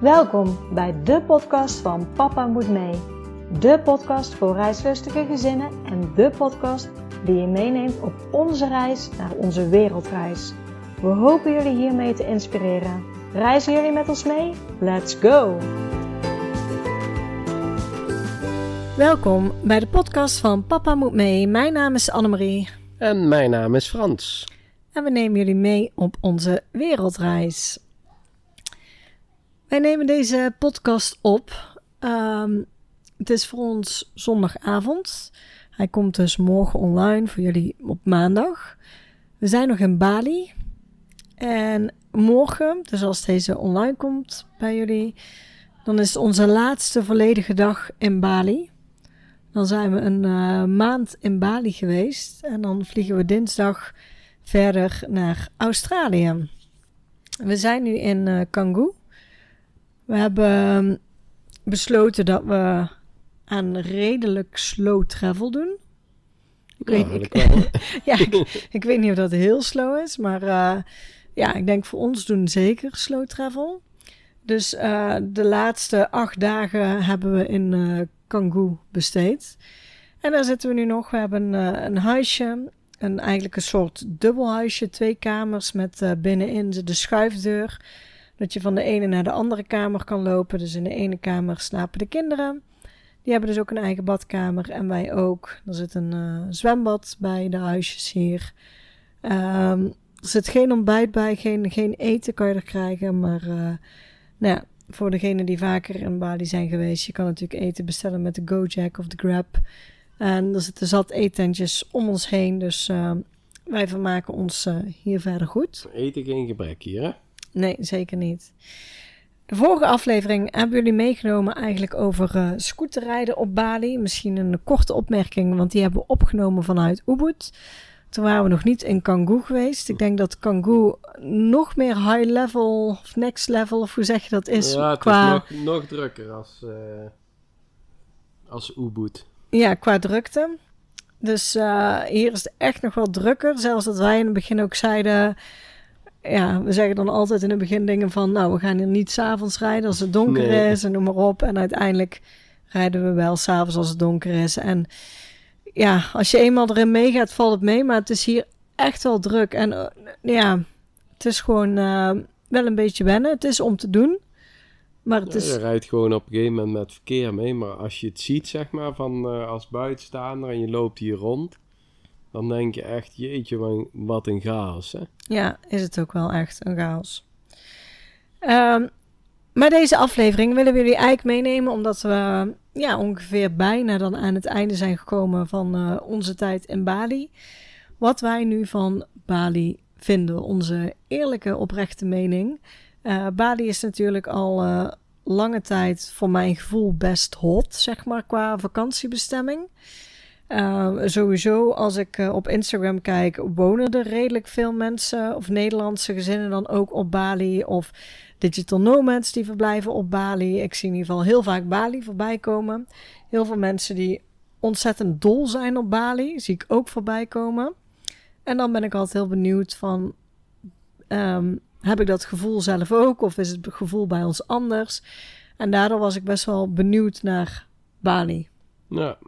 Welkom bij de podcast van Papa Moet Mee. De podcast voor reislustige gezinnen en de podcast die je meeneemt op onze reis naar onze wereldreis. We hopen jullie hiermee te inspireren. Reizen jullie met ons mee? Let's go! Welkom bij de podcast van Papa Moet Mee. Mijn naam is Annemarie. En mijn naam is Frans. En we nemen jullie mee op onze wereldreis. Wij nemen deze podcast op. Ehm, het is voor ons zondagavond. Hij komt dus morgen online voor jullie op maandag. We zijn nog in Bali. En morgen, dus als deze online komt bij jullie, dan is onze laatste volledige dag in Bali. Dan zijn we een uh, maand in Bali geweest en dan vliegen we dinsdag verder naar Australië. We zijn nu in uh, Canggu. We hebben ehm, besloten dat we aan redelijk slow travel doen. Ik weet, ik, ja, ik, ik, weet niet of dat heel slow is, maar uh, ja, ik denk voor ons doen zeker slow travel. Dus uh, de laatste acht dagen hebben we in uh, besteed. En daar zitten we nu nog. We hebben een huisje, een, eigenlijk een soort dubbelhuisje, twee kamers met binnenin de schuifdeur. Dat je van de ene naar de andere kamer kan lopen. Dus in de ene kamer slapen de kinderen. Die hebben dus ook een eigen badkamer en wij ook. Er zit een uh, zwembad bij de huisjes hier. Um, er zit geen ontbijt bij, geen, geen eten kan je er krijgen. Maar uh, nou ja, voor degenen die vaker in Bali zijn geweest, je kan natuurlijk eten bestellen met de Gojek of de Grab. En er zitten zat etentjes om ons heen, dus uh, wij vermaken ons uh, hier verder goed. Eten geen gebrek hier, hè? Nee, zeker niet. De vorige aflevering hebben jullie meegenomen eigenlijk over uh, scooterrijden op Bali. Misschien een korte opmerking, want die hebben we opgenomen vanuit Ubud. Toen waren we nog niet in Canggu geweest. Ik denk dat Canggu nog meer high level of next level, of hoe zeg je dat is? Ja, het qua... is nog, nog drukker als, uh, als Ubud. Ja, qua drukte. Dus uh, hier is het echt nog wel drukker. Zelfs dat wij in het begin ook zeiden ja, we zeggen dan altijd in het begin dingen van, nou, we gaan hier niet s'avonds rijden als het donker is en noem maar op. En uiteindelijk rijden we wel s'avonds als het donker is. En ja, als je eenmaal erin meegaat, valt het mee. Maar het is hier echt wel druk. En uh, ja, het is gewoon uh, wel een beetje wennen. Het is om te doen. Maar het ja, is... Je rijdt gewoon op een gegeven moment met verkeer mee. Maar als je het ziet, zeg maar, van uh, als buitenstaander en je loopt hier rond dan denk je echt, jeetje, wat een chaos. Hè? Ja, is het ook wel echt een chaos. Um, maar deze aflevering willen we jullie eigenlijk meenemen, omdat we ja, ongeveer bijna dan aan het einde zijn gekomen van uh, onze tijd in Bali. Wat wij nu van Bali vinden, onze eerlijke, oprechte mening. Uh, Bali is natuurlijk al uh, lange tijd voor mijn gevoel best hot, zeg maar, qua vakantiebestemming. Uh, sowieso, als ik uh, op Instagram kijk, wonen er redelijk veel mensen of Nederlandse gezinnen dan ook op Bali of digital nomads die verblijven op Bali. Ik zie in ieder geval heel vaak Bali voorbij komen. Heel veel mensen die ontzettend dol zijn op Bali, zie ik ook voorbij komen. En dan ben ik altijd heel benieuwd van, um, heb ik dat gevoel zelf ook of is het gevoel bij ons anders? En daardoor was ik best wel benieuwd naar Bali. Ja.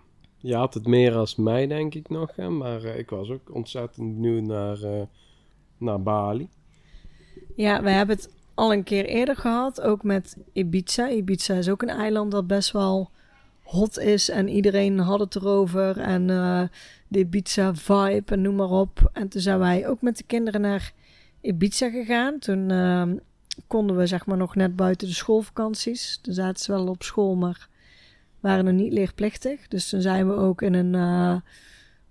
Je had het meer als mij, denk ik nog. Hè? Maar uh, ik was ook ontzettend benieuwd naar, uh, naar Bali. Ja, we hebben het al een keer eerder gehad. Ook met Ibiza. Ibiza is ook een eiland dat best wel hot is. En iedereen had het erover. En uh, de Ibiza vibe en noem maar op. En toen zijn wij ook met de kinderen naar Ibiza gegaan. Toen ehm, konden we zeg maar nog net buiten de schoolvakanties. Toen zaten ze wel op school, maar waren nog niet leerplichtig. Dus toen zijn we ook in een, uh,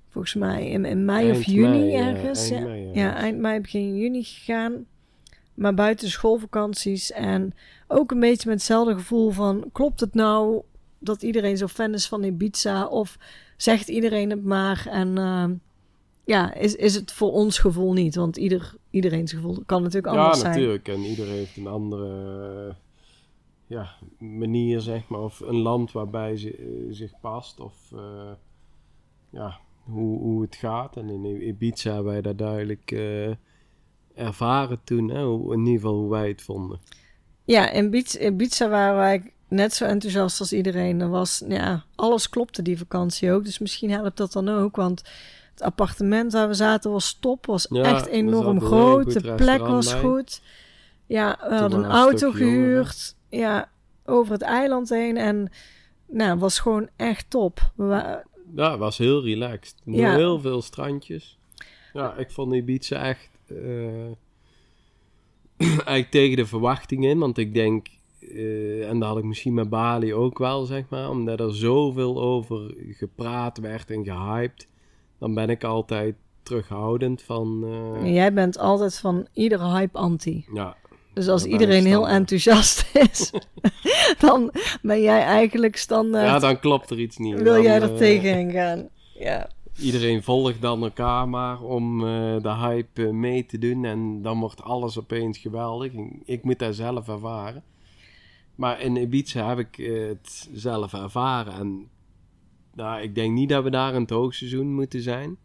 volgens mij in, in mei eind of juni mei, ergens. Ja, eind, ja. Mei, ja. ja, eind mei, begin juni gegaan. Maar buiten schoolvakanties. En ook een beetje met hetzelfde gevoel van... klopt het nou dat iedereen zo fan is van Ibiza? Of zegt iedereen het maar? En uh, ja, is, is het voor ons gevoel niet? Want ieder, iedereen's gevoel kan natuurlijk anders zijn. Ja, natuurlijk. En iedereen heeft een andere ja, manier, zeg maar, of een land waarbij ze uh, zich past, of uh, ja, hoe, hoe het gaat. En in Ibiza hebben wij dat duidelijk uh, ervaren toen, hè? in ieder geval hoe wij het vonden. Ja, in Ibiza, waren wij net zo enthousiast als iedereen. Er was, ja, alles klopte die vakantie ook. Dus misschien helpt dat dan ook. Want het appartement waar we zaten was top. Was Ja, echt enorm groot. De plek was bij. goed. Ja, we Toen hadden een auto gehuurd. Ja, over het eiland heen. En nou, was gewoon echt top. We Ja, het was heel relaxed. Ja. Heel veel strandjes. Ja, ik vond Ibiza echt... eh, eigenlijk tegen de verwachting in. Want ik denk... eh, en dat had ik misschien met Bali ook wel, zeg maar. Omdat er zoveel over gepraat werd en gehyped. Dan ben ik altijd terughoudend van... eh, Jij bent altijd van iedere hype anti. ja, Dus als Ja, iedereen heel standaard. enthousiast is, dan ben jij eigenlijk standaard. ja, dan klopt er iets niet. wil Dan, jij er eh, tegenin gaan? Ja. Iedereen volgt dan elkaar maar om eh, de hype eh, mee te doen. En dan wordt alles opeens geweldig. Ik- moet dat zelf ervaren. Maar in Ibiza heb ik eh, het zelf ervaren. En nou, ik denk niet dat we daar in het hoogseizoen moeten zijn.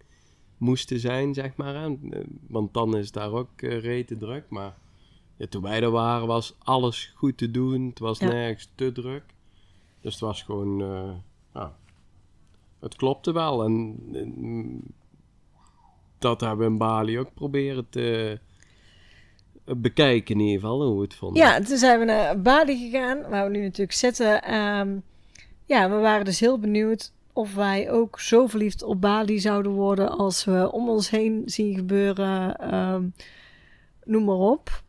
Moesten zijn, zeg maar. Eh, Want dan is daar ook eh rete druk. Maar ja, toen wij er waren was alles goed te doen. Het was Ja. nergens te druk. Dus het was gewoon... eh, het klopte wel. En dat hebben we in Bali ook proberen te eh, bekijken in ieder geval, hoe we het vonden. ja, toen zijn we naar Bali gegaan, waar we nu natuurlijk zitten. Ehm, ja, we waren dus heel benieuwd of wij ook zo verliefd op Bali zouden worden als we om ons heen zien gebeuren. ehm, noem maar op.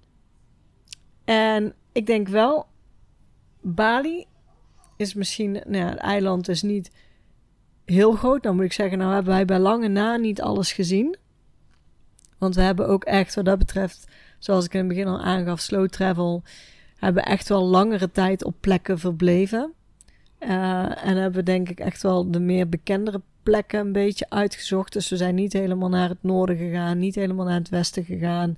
En ik denk wel, Bali is misschien, nou ja, het eiland is niet heel groot. Dan moet ik zeggen, nou hebben wij bij lange na niet alles gezien. Want we hebben ook echt wat dat betreft, zoals ik in het begin al aangaf, slow travel, hebben echt wel langere tijd op plekken verbleven. Eh, en hebben denk ik echt wel de meer bekendere plekken een beetje uitgezocht. Dus we zijn niet helemaal naar het noorden gegaan, niet helemaal naar het westen gegaan.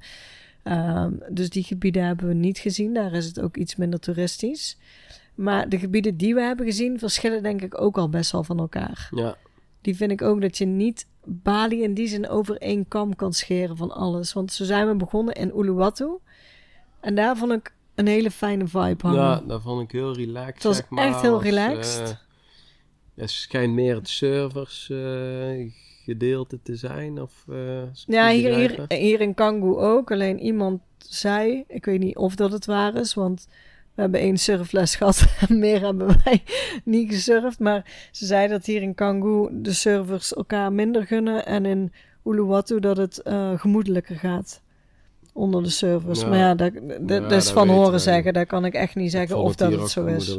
Ehm, dus die gebieden hebben we niet gezien. Daar is het ook iets minder toeristisch. Maar de gebieden die we hebben gezien verschillen denk ik ook al best wel van elkaar. Ja, Die vind ik ook dat je niet Bali in die zin over één kam kan scheren van alles. Want zo zijn we begonnen in Uluwatu. En daar vond ik een hele fijne vibe hangen. ja, dat vond ik heel relaxed, Het was zeg maar. echt heel Als, relaxed. eh, het schijnt meer het servers eh, gedeelte te zijn, of... eh, Ja, hier, hier, hier in Kangoo ook. Alleen iemand zei, ik weet niet of dat het waar is, want we hebben één surfles gehad en meer hebben wij niet gesurfd. Maar ze zei dat hier in Kangoo de surfers elkaar minder gunnen en in Uluwatu dat het eh, gemoedelijker gaat onder de surfers. Ja. Maar ja, dat, dat, is van horen zeggen. Daar kan ik echt niet zeggen of dat het zo is.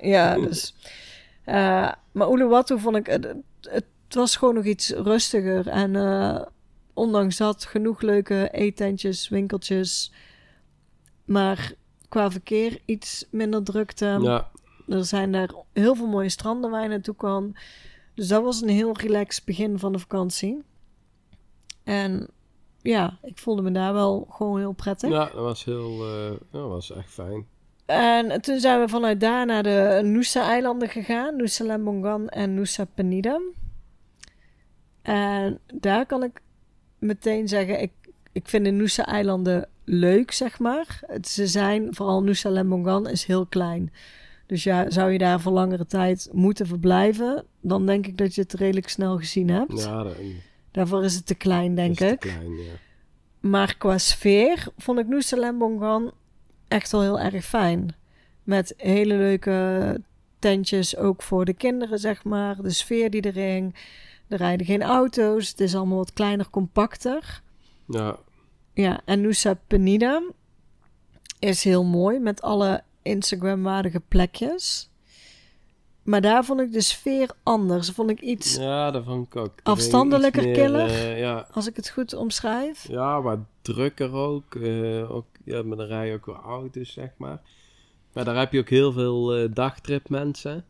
Ja, dus. eh, maar Uluwatu vond ik. Het, het was gewoon nog iets rustiger. En eh, ondanks dat genoeg leuke eetentjes, winkeltjes. Maar qua verkeer iets minder drukte. Ja, Er zijn daar heel veel mooie stranden waar je naartoe kan. Dus dat was een heel relaxed begin van de vakantie. En ja, ik voelde me daar wel gewoon heel prettig. ja, dat was heel... eh, dat was echt fijn. En toen zijn we vanuit daar naar de Nusa-eilanden gegaan. Nusa Lembongan en Nusa Penida. En daar kan ik meteen zeggen, ik, ik vind de Nusa-eilanden leuk, zeg maar. Het, ze zijn, vooral Nusa Lembongan is heel klein. Dus ja, zou je daar voor langere tijd moeten verblijven, dan denk ik dat je het redelijk snel gezien hebt. Ja, dat, Daarvoor is het te klein, denk ik. klein, ja. Maar qua sfeer vond ik Nusa Lembongan echt wel heel erg fijn. Met hele leuke tentjes, ook voor de kinderen, zeg maar. De sfeer die er hing. Er rijden geen auto's. Het is allemaal wat kleiner, compacter. Ja, Ja, en Nusa Penida is heel mooi met alle Instagram-waardige plekjes. Maar daar vond ik de sfeer anders. Vond ik iets, ja, dat vond ik ook. Er Afstandelijker meer, killer? eh, ja, als ik het goed omschrijf. ja, wat drukker ook. eh, ook ja, maar dan rij je ook wel auto's, zeg maar. Maar daar heb je ook heel veel eh dagtrip mensen.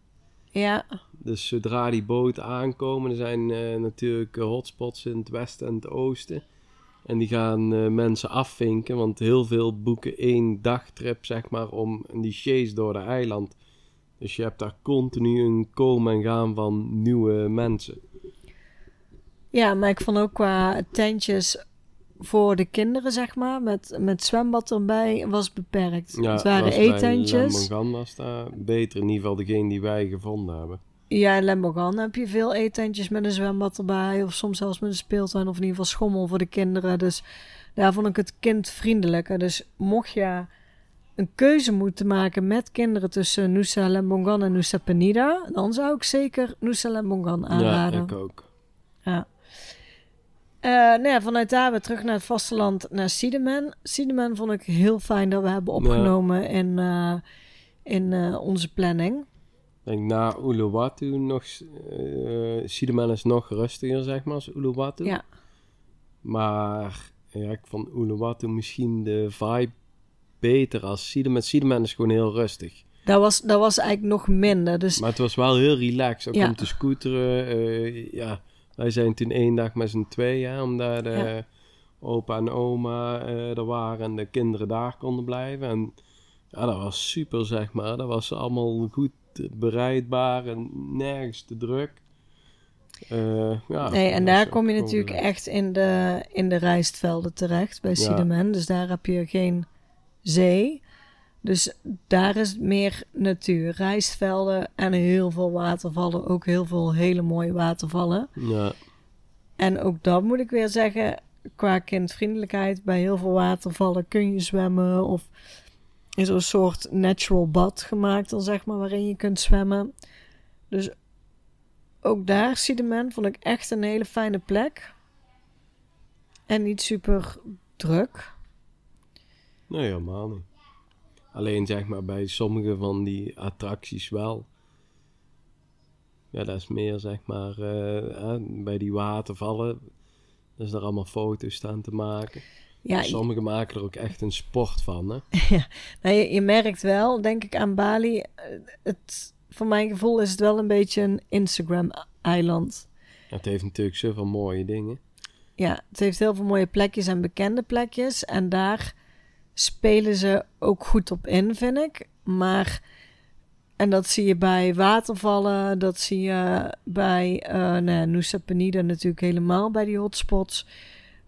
Ja, Dus zodra die boten aankomen, er zijn eh, natuurlijk eh, hotspots in het westen en het oosten. En die gaan eh, mensen afvinken, want heel veel boeken één dagtrip, zeg maar, om die chase door de eiland. Dus je hebt daar continu een komen en gaan van nieuwe mensen. Ja, maar ik vond ook qua tentjes voor de kinderen, zeg maar, met, met zwembad erbij, was beperkt. Ja, het waren eetentjes. Lambangan was daar beter. In ieder geval degene die wij gevonden hebben. Ja, in Lembogan heb je veel eetentjes met een zwembad erbij. Of soms zelfs met een speeltuin. Of in ieder geval schommel voor de kinderen. Dus daar vond ik het kindvriendelijker. Dus mocht je een keuze moeten maken met kinderen tussen Nusa Lembongan en Nusa Penida, dan zou ik zeker Nusa Lembongan aanraden. Ja, ik ook. Ja. Eh, nou ja, vanuit daar weer terug naar het vasteland, naar Siedemen. Siedemen vond ik heel fijn dat we hebben opgenomen in, eh, in eh, onze planning. Ik denk na Uluwatu nog... Siedeman is nog rustiger, zeg maar, als Uluwatu. Ja. Maar ja, ik vond Uluwatu misschien de vibe beter als Siedeman. Siedeman is gewoon heel rustig. Dat was, dat was eigenlijk nog minder. Dus Maar het was wel heel relaxed. Ook Ja. om te scooteren. ja, wij zijn toen één dag met z'n tweeën. Omdat de Ja. opa en oma eh, er waren en de kinderen daar konden blijven. En ja, dat was super, zeg maar. Dat was allemaal goed bereidbaar en nergens te druk. Eh, ja, Nee, en daar kom je natuurlijk echt in de, in de rijstvelden terecht bij Ja. Siedemen. Dus daar heb je geen zee. Dus daar is meer natuur. Rijstvelden en heel veel watervallen. Ook heel veel hele mooie watervallen. Ja, En ook dat moet ik weer zeggen, qua kindvriendelijkheid. Bij heel veel watervallen kun je zwemmen of is er een soort natural bad gemaakt dan zeg maar, waarin je kunt zwemmen. Dus ook daar, Siedemen, vond ik echt een hele fijne plek. En niet super druk. nee, helemaal niet. Alleen zeg maar bij sommige van die attracties wel. Ja, dat is meer zeg maar eh, bij die watervallen. Dus er allemaal foto's staan te maken. Ja, Sommigen maken er ook echt een sport van. Hè? Nou, je, je merkt wel, denk ik, aan Bali. eh, Het, voor mijn gevoel is het wel een beetje een Instagram-eiland. Het heeft natuurlijk zoveel mooie dingen. Ja, het heeft heel veel mooie plekjes en bekende plekjes. En daar spelen ze ook goed op in, vind ik. Maar, en dat zie je bij watervallen, dat zie je bij eh nou, Nusa Penida natuurlijk helemaal bij die hotspots.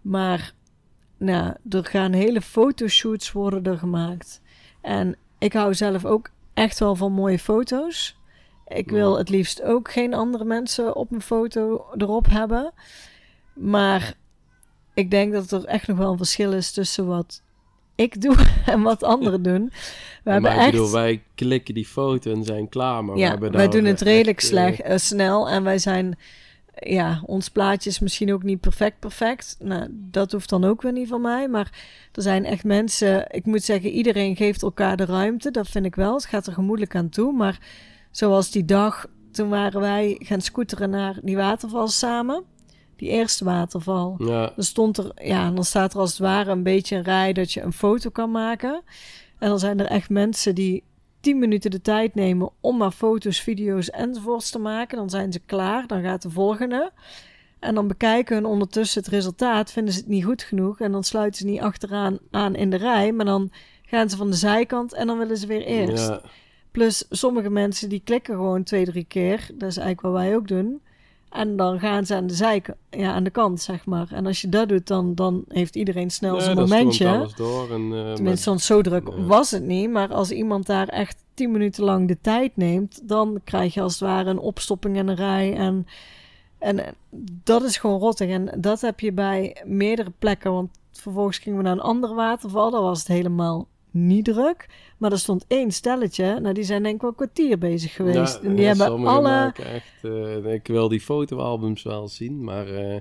Maar nou, er gaan hele fotoshoots worden er gemaakt. En ik hou zelf ook echt wel van mooie foto's. Ik wil het liefst ook geen andere mensen op mijn foto erop hebben. Maar ik denk dat er echt nog wel een verschil is tussen wat ik doe en wat anderen doen. We maar echt. bedoel, wij klikken die foto en zijn klaar. Maar we ja, wij doen het redelijk eh, slecht, eh, snel en wij zijn. Ja, ons plaatje is misschien ook niet perfect perfect. Nou, dat hoeft dan ook weer niet van mij. Maar er zijn echt mensen... Ik moet zeggen, iedereen geeft elkaar de ruimte. Dat vind ik wel. Het gaat er gemoedelijk aan toe. Maar zoals die dag, toen waren wij gaan scooteren naar die waterval samen. Die eerste waterval. Ja, Dan stond er, ja, dan staat er als het ware een beetje een rij dat je een foto kan maken. En dan zijn er echt mensen die 10 minuten de tijd nemen om maar foto's, video's enzovoorts te maken. Dan zijn ze klaar, dan gaat de volgende. En dan bekijken hun ondertussen het resultaat, vinden ze het niet goed genoeg. En dan sluiten ze niet achteraan aan in de rij, maar dan gaan ze van de zijkant en dan willen ze weer eerst. ja, Plus sommige mensen die klikken gewoon twee, drie keer. Dat is eigenlijk wat wij ook doen. En dan gaan ze aan de zijkant, ja, aan de kant, zeg maar. En als je dat doet, dan, dan heeft iedereen snel Ja, zijn momentje. alles door. En, eh, Tenminste, zo druk Ja. was het niet. Maar als iemand daar echt tien minuten lang de tijd neemt, dan krijg je als het ware een opstopping en een rij. En, en eh, dat is gewoon rottig. En dat heb je bij meerdere plekken. Want vervolgens gingen we naar een andere waterval. Daar was het helemaal niet druk. Maar er stond één stelletje. Nou, die zijn denk ik wel een kwartier bezig geweest. Ja, en die ja, hebben alle... maken Echt, eh, ik wil die fotoalbums wel zien, maar eh,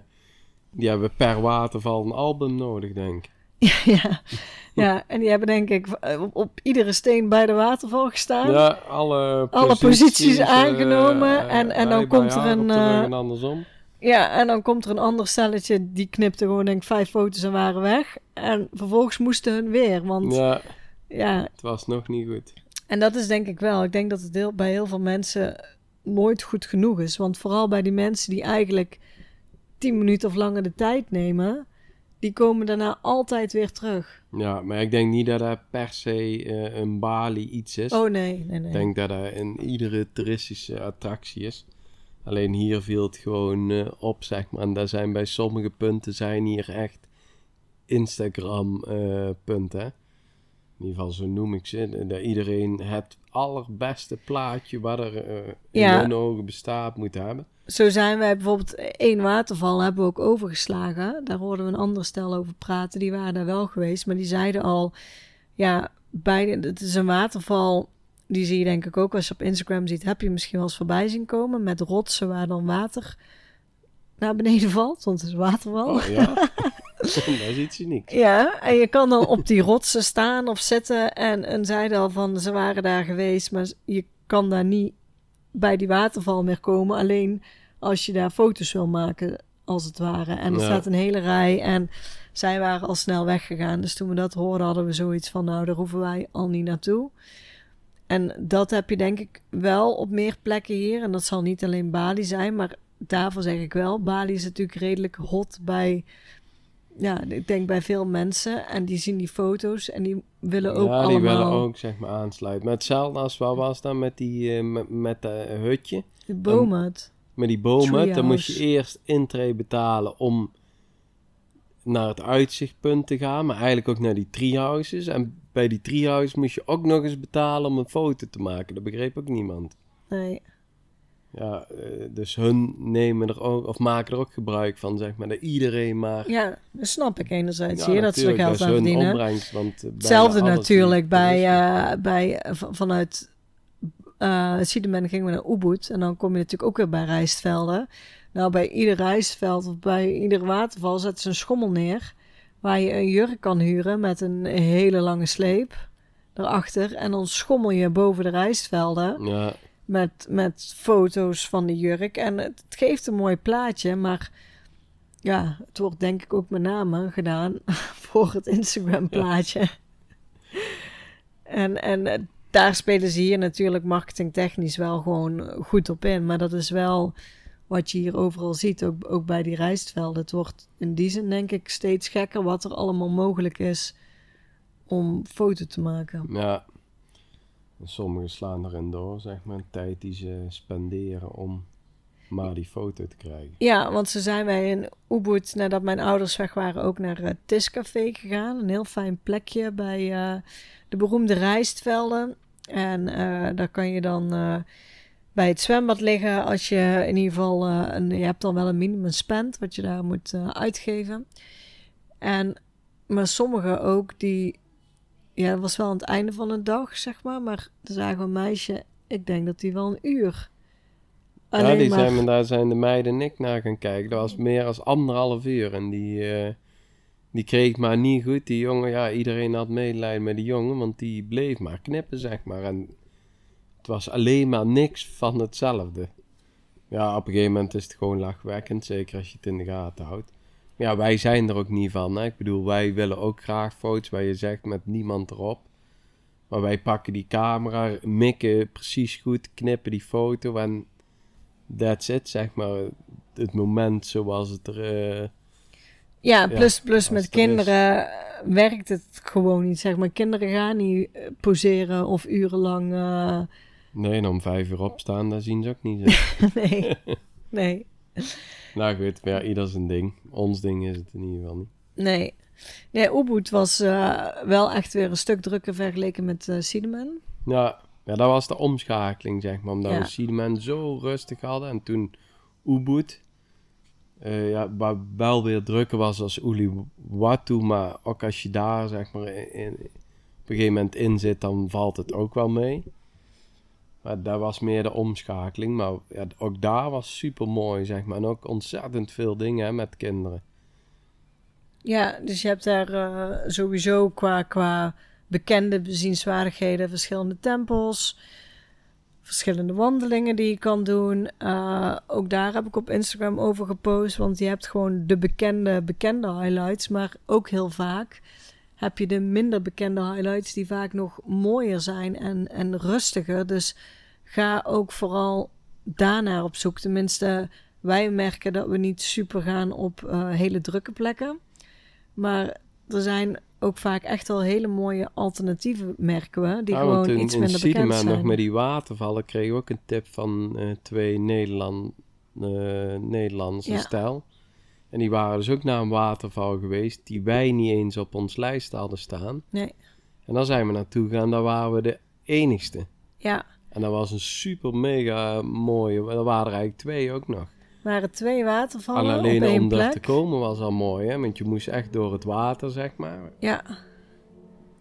die hebben per waterval een album nodig, denk ik. ja, ja, en die hebben denk ik op, op iedere steen bij de waterval gestaan. Ja, alle, Alle posities eh, aangenomen en- en dan komt er een, eh, en andersom. Ja, en dan komt er een ander stelletje, die knipte gewoon denk ik vijf foto's en waren weg. En vervolgens moesten hun weer, want ja. Ja, het was nog niet goed. En dat is denk ik wel. Ik denk dat het heel, bij heel veel mensen nooit goed genoeg is. Want vooral bij die mensen die eigenlijk tien minuten of langer de tijd nemen, die komen daarna altijd weer terug. Ja, maar ik denk niet dat dat per se eh, een Bali iets is. Oh nee, nee, nee. Ik denk dat dat in iedere toeristische attractie is. Alleen hier viel het gewoon eh, op, zeg maar. En daar zijn bij sommige punten zijn hier echt Instagram-punt, hè. In ieder geval, zo noem ik ze. Dat iedereen het allerbeste plaatje wat er eh, in hun ogen bestaat moet hebben. Zo zijn wij bijvoorbeeld één waterval hebben we ook overgeslagen. Daar hoorden we een ander stel over praten. Die waren daar wel geweest, maar die zeiden al, ja, bij de, het is een waterval. Die zie je denk ik ook als je op Instagram ziet. Heb je misschien wel eens voorbij zien komen met rotsen waar dan water naar beneden valt, want het is waterval. Oh ja, dat is iets unieks. Ja, en je kan dan op die rotsen staan of zitten. En, en zeiden al van ze waren daar geweest, maar je kan daar niet bij die waterval meer komen. Alleen als je daar foto's wil maken, als het ware. En er Ja. staat een hele rij en zij waren al snel weggegaan. Dus toen we dat hoorden, hadden we zoiets van: nou, daar hoeven wij al niet naartoe. En dat heb je denk ik wel op meer plekken hier. En dat zal niet alleen Bali zijn, maar daarvoor zeg ik wel: Bali is natuurlijk redelijk hot bij ja, ik denk bij veel mensen. En die zien die foto's en die willen ook ja, allemaal... die willen ook zeg maar aansluiten. Maar hetzelfde als wat was dan met die eh, met, met dat hutje, De bomen. met die bomen. Dan moet je eerst intree betalen om naar het uitzichtpunt te gaan, maar eigenlijk ook naar die treehouses. En bij die treehouses moest je ook nog eens betalen om een foto te maken. Dat begreep ook niemand. Nee. Ja, eh, dus hun nemen er ook, of maken er ook gebruik van, zeg maar, dat iedereen maar... Ja, dat snap ik enerzijds. Ja, je dat ze er geld aan verdienen. want eh, Hetzelfde natuurlijk bij, eh, bij van- vanuit eh Siedemen gingen we naar Ubud. En dan kom je natuurlijk ook weer bij rijstvelden. Nou, bij ieder rijstveld of bij ieder waterval zetten ze een schommel neer. Waar je een jurk kan huren met een hele lange sleep erachter. En dan schommel je boven de rijstvelden. Ja, met, met foto's van de jurk. En het, het geeft een mooi plaatje, maar ja, het wordt denk ik ook met name gedaan voor het Instagram plaatje. en en eh, daar spelen ze hier natuurlijk marketingtechnisch wel gewoon goed op in. Maar dat is wel wat je hier overal ziet, ook, ook bij die rijstvelden. Het wordt in die zin denk ik steeds gekker wat er allemaal mogelijk is om foto te maken. ja. En sommigen slaan erin door, zeg maar, tijd die ze spenderen om maar die foto te krijgen. Ja, want ze zijn wij in Ubud, nadat mijn ouders weg waren, ook naar het Tiscafé gegaan. Een heel fijn plekje bij eh, de beroemde rijstvelden. En eh, daar kan je dan eh, bij het zwembad liggen als je in ieder geval... eh, een, je hebt dan wel een minimum spend wat je daar moet eh, uitgeven. En, maar sommigen ook die... Ja, dat was wel aan het einde van de dag, zeg maar. Maar er zagen we een meisje, ik denk dat die wel een uur... ja, die maar- zijn, daar zijn de meiden en ik naar gaan kijken. Dat was meer als anderhalf uur. En die, eh, die kreeg maar niet goed. Die jongen, ja, iedereen had medelijden met die jongen, want die bleef maar knippen, zeg maar. En het was alleen maar niks van hetzelfde. Ja, op een gegeven moment is het gewoon lachwekkend, zeker als je het in de gaten houdt. Ja, wij zijn er ook niet van. Hè? Ik bedoel, wij willen ook graag foto's waar je zegt met niemand erop. Maar wij pakken die camera, mikken precies goed, knippen die foto en that's it, zeg maar. Het moment zoals het er... eh, Ja, plus, plus met er is. kinderen werkt het gewoon niet. Zeg maar, kinderen gaan niet eh, poseren of urenlang. eh, nee, en om vijf uur opstaan, dat zien ze ook niet nee, nee, nou goed, maar ja, ieder zijn ding. Ons ding is het in ieder geval niet. nee. Nee, Ubud was eh, wel echt weer een stuk drukker vergeleken met Siedeman. Ja, ja, dat was de omschakeling, zeg maar. Omdat Ja. we Siedeman zo rustig hadden. En toen Ubud, eh, ja, waar wel weer drukker was als Uluwatu. Maar ook als je daar, zeg maar, in, in- op een gegeven moment in zit, dan valt het ook wel mee. Maar dat was meer de omschakeling. Maar ja, ook daar was super mooi, zeg maar. En ook ontzettend veel dingen met kinderen. Ja, dus je hebt daar eh, sowieso qua, qua bekende bezienswaardigheden verschillende tempels, verschillende wandelingen die je kan doen. Eh, ook daar heb ik op Instagram over gepost, want je hebt gewoon de bekende, bekende highlights, maar ook heel vaak heb je de minder bekende highlights die vaak nog mooier zijn en, en rustiger. Dus ga ook vooral daarnaar op zoek. Tenminste, wij merken dat we niet super gaan op eh, hele drukke plekken. Maar er zijn ook vaak echt wel hele mooie alternatieven, merken we, die Ja, gewoon in, iets in minder bekend Siedeman zijn. nog met die watervallen kreeg ik ook een tip van eh, twee Nederland, eh Nederlandse Ja. stijl. En die waren dus ook naar een waterval geweest die wij niet eens op ons lijst hadden staan. Nee. En dan zijn we naartoe gegaan, daar waren we de enigste. Ja, En dat was een super mega mooie, er waren er eigenlijk twee ook nog. er waren twee watervallen Al alleen op één om daar te komen was al mooi, hè? Want je moest echt door het water, zeg maar. Ja,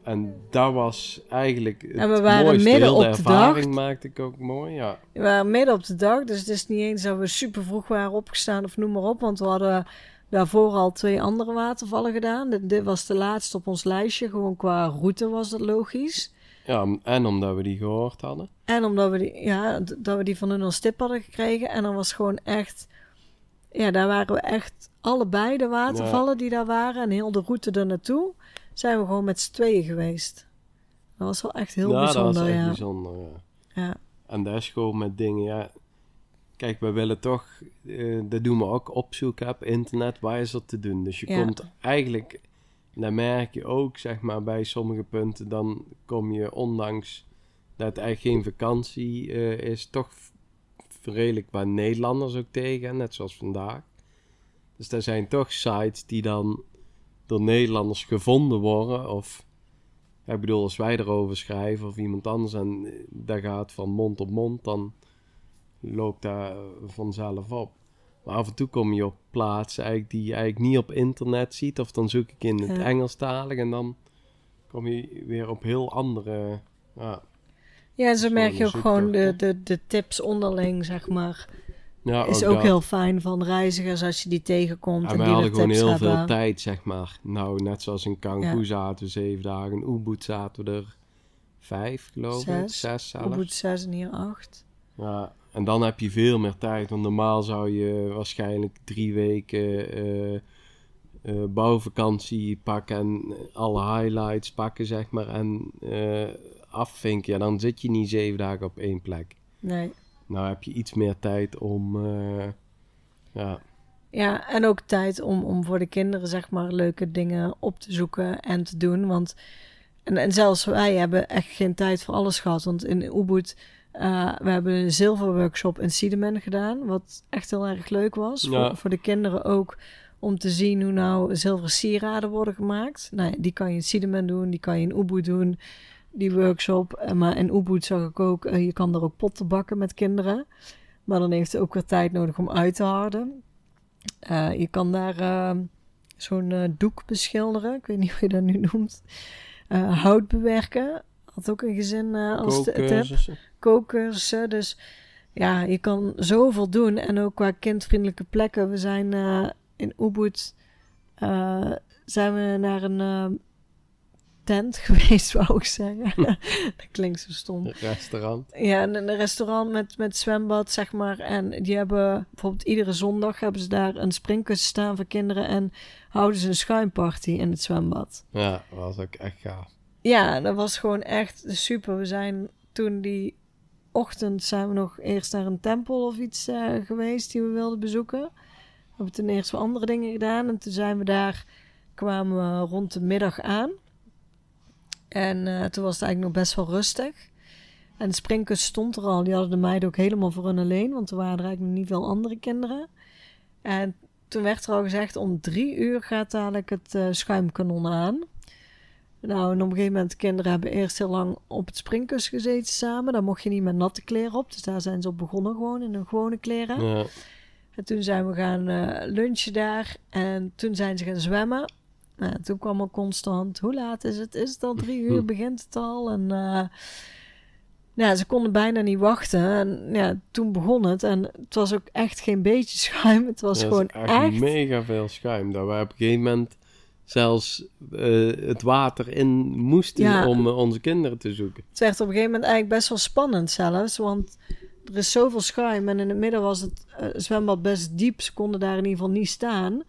En dat was eigenlijk het En we waren mooiste. midden Heel de op de ervaring dag. maakte ik ook mooi, ja. we waren midden op de dag, dus het is niet eens dat we super vroeg waren opgestaan of noem maar op. Want we hadden daarvoor al twee andere watervallen gedaan. Dit, dit was de laatste op ons lijstje, gewoon qua route was dat logisch. Ja, en omdat we die gehoord hadden. En omdat we die, ja, dat we die van hun als tip hadden gekregen. En dan was gewoon echt, ja, daar waren we echt allebei de watervallen die daar waren. En heel de route er naartoe zijn we gewoon met z'n tweeën geweest. Dat was wel echt heel ja, bijzonder, dat was echt ja. bijzonder, ja. ja. En dat is gewoon met dingen, ja. Kijk, we willen toch, eh, dat doen we ook, opzoeken op internet, waar is er te doen? Dus je Ja. komt eigenlijk, en dat merk je ook, zeg maar, bij sommige punten, dan kom je, ondanks dat het eigenlijk geen vakantie eh, is, toch redelijk wat Nederlanders ook tegen, net zoals vandaag. Dus er zijn toch sites die dan door Nederlanders gevonden worden, of... Ja, ik bedoel, als wij erover schrijven of iemand anders en eh, dat gaat van mond op mond, dan loopt dat eh, vanzelf op. Maar af en toe kom je op plaatsen eigenlijk die je eigenlijk niet op internet ziet, of dan zoek ik in het Ja. Engelstalig en dan kom je weer op heel andere. Ja, Ja, en zo merk je ook gewoon de, de, de tips onderling, zeg maar. Ja is ook heel fijn van reizigers als je die tegenkomt En die hadden de gewoon heel hebben. veel tijd, zeg maar. Nou, net zoals in Cancun Ja. zaten we zeven dagen, in Ubud zaten we er vijf, geloof ik. Zes. Zes zelfs. Ubud 6 en hier 8. Ja, en dan heb je veel meer tijd. Want normaal zou je waarschijnlijk drie weken eh, eh, bouwvakantie pakken en alle highlights pakken, zeg maar. En eh, afvinken. Ja, dan zit je niet zeven dagen op één plek. Nee. Nou heb je iets meer tijd om. eh, ja, Ja, en ook tijd om, om voor de kinderen, zeg maar, leuke dingen op te zoeken en te doen. Want, en, en zelfs wij hebben echt geen tijd voor alles gehad. Want in Ubud, eh we hebben een zilverworkshop in Siedemen gedaan. Wat echt heel erg leuk was. Ja. Voor, voor de kinderen ook. Om te zien hoe nou zilveren sieraden worden gemaakt. Nou, die kan je in Siedemen doen, die kan je in Ubud doen. Die workshop. Eh, Maar in Ubud zag ik ook, eh, je kan er ook potten bakken met kinderen. Maar dan heeft het ook weer tijd nodig om uit te harden. Eh, je kan daar zo'n doek beschilderen. Ik weet niet hoe je dat nu noemt. Hout bewerken. Had ook een gezin als tip. kookcursussen. Dus ja, je kan zoveel doen. En ook qua kindvriendelijke plekken. We zijn in Ubud... zijn we naar een tent geweest, wou ik zeggen. dat klinkt zo stom. Restaurant. Ja, een, restaurant met, met zwembad, zeg maar. En die hebben bijvoorbeeld iedere zondag hebben ze daar een springkussen staan voor kinderen. En houden ze een schuimparty in het zwembad. Ja, dat was ook echt gaaf. Ja, dat was gewoon echt super. We zijn toen die ochtend zijn we nog eerst naar een tempel of iets eh, geweest die we wilden bezoeken. We hebben toen eerst wat andere dingen gedaan. En toen zijn we daar, kwamen we rond de middag aan. En eh, toen was het eigenlijk nog best wel rustig. En de springkussen stond er al. Die hadden de meiden ook helemaal voor hun alleen. Want er waren er eigenlijk nog niet veel andere kinderen. En toen werd er al gezegd, om drie uur gaat dadelijk het eh, schuimkanon aan. Nou, en op een gegeven moment, de kinderen hebben eerst heel lang op het springkussen gezeten samen. Daar mocht je niet met natte kleren op. Dus daar zijn ze op begonnen gewoon, in hun gewone kleren. Ja, En toen zijn we gaan eh, lunchen daar. En toen zijn ze gaan zwemmen. Nou, toen kwam al constant, hoe laat is het? Is het al drie uur? Begint het al? En eh, ja, ze konden bijna niet wachten. En ja, toen begon het. En het was ook echt geen beetje schuim. Het was gewoon echt, echt... mega veel schuim. Dat we op een gegeven moment zelfs eh, het water in moesten Ja. om eh, onze kinderen te zoeken. Het werd op een gegeven moment eigenlijk best wel spannend zelfs. Want er is zoveel schuim. En in het midden was het zwembad best diep. Ze konden daar in ieder geval niet staan.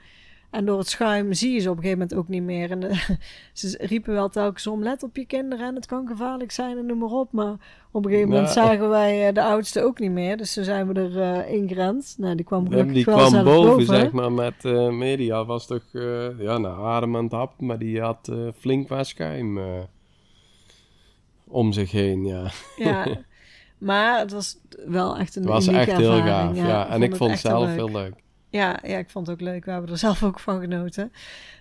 En door het schuim zie je ze op een gegeven moment ook niet meer. En de- ze riepen wel telkens om, let op je kinderen en het kan gevaarlijk zijn en noem maar op. Maar op een gegeven moment zagen wij eh, de oudste ook niet meer. Dus toen zijn we er eh ingerend. Nou, die kwam gelukkig die wel kwam zelf boven, boven. zeg maar, met eh, media. Was toch, eh, ja, nou, adem aan het happen, maar die had eh, flink wat schuim eh, om zich heen, ja. Ja. Maar het was wel echt een Het was echt heel gaaf, ja. En ik vond het zelf leuk. heel leuk. Ja, ja, ik vond het ook leuk. We hebben er zelf ook van genoten.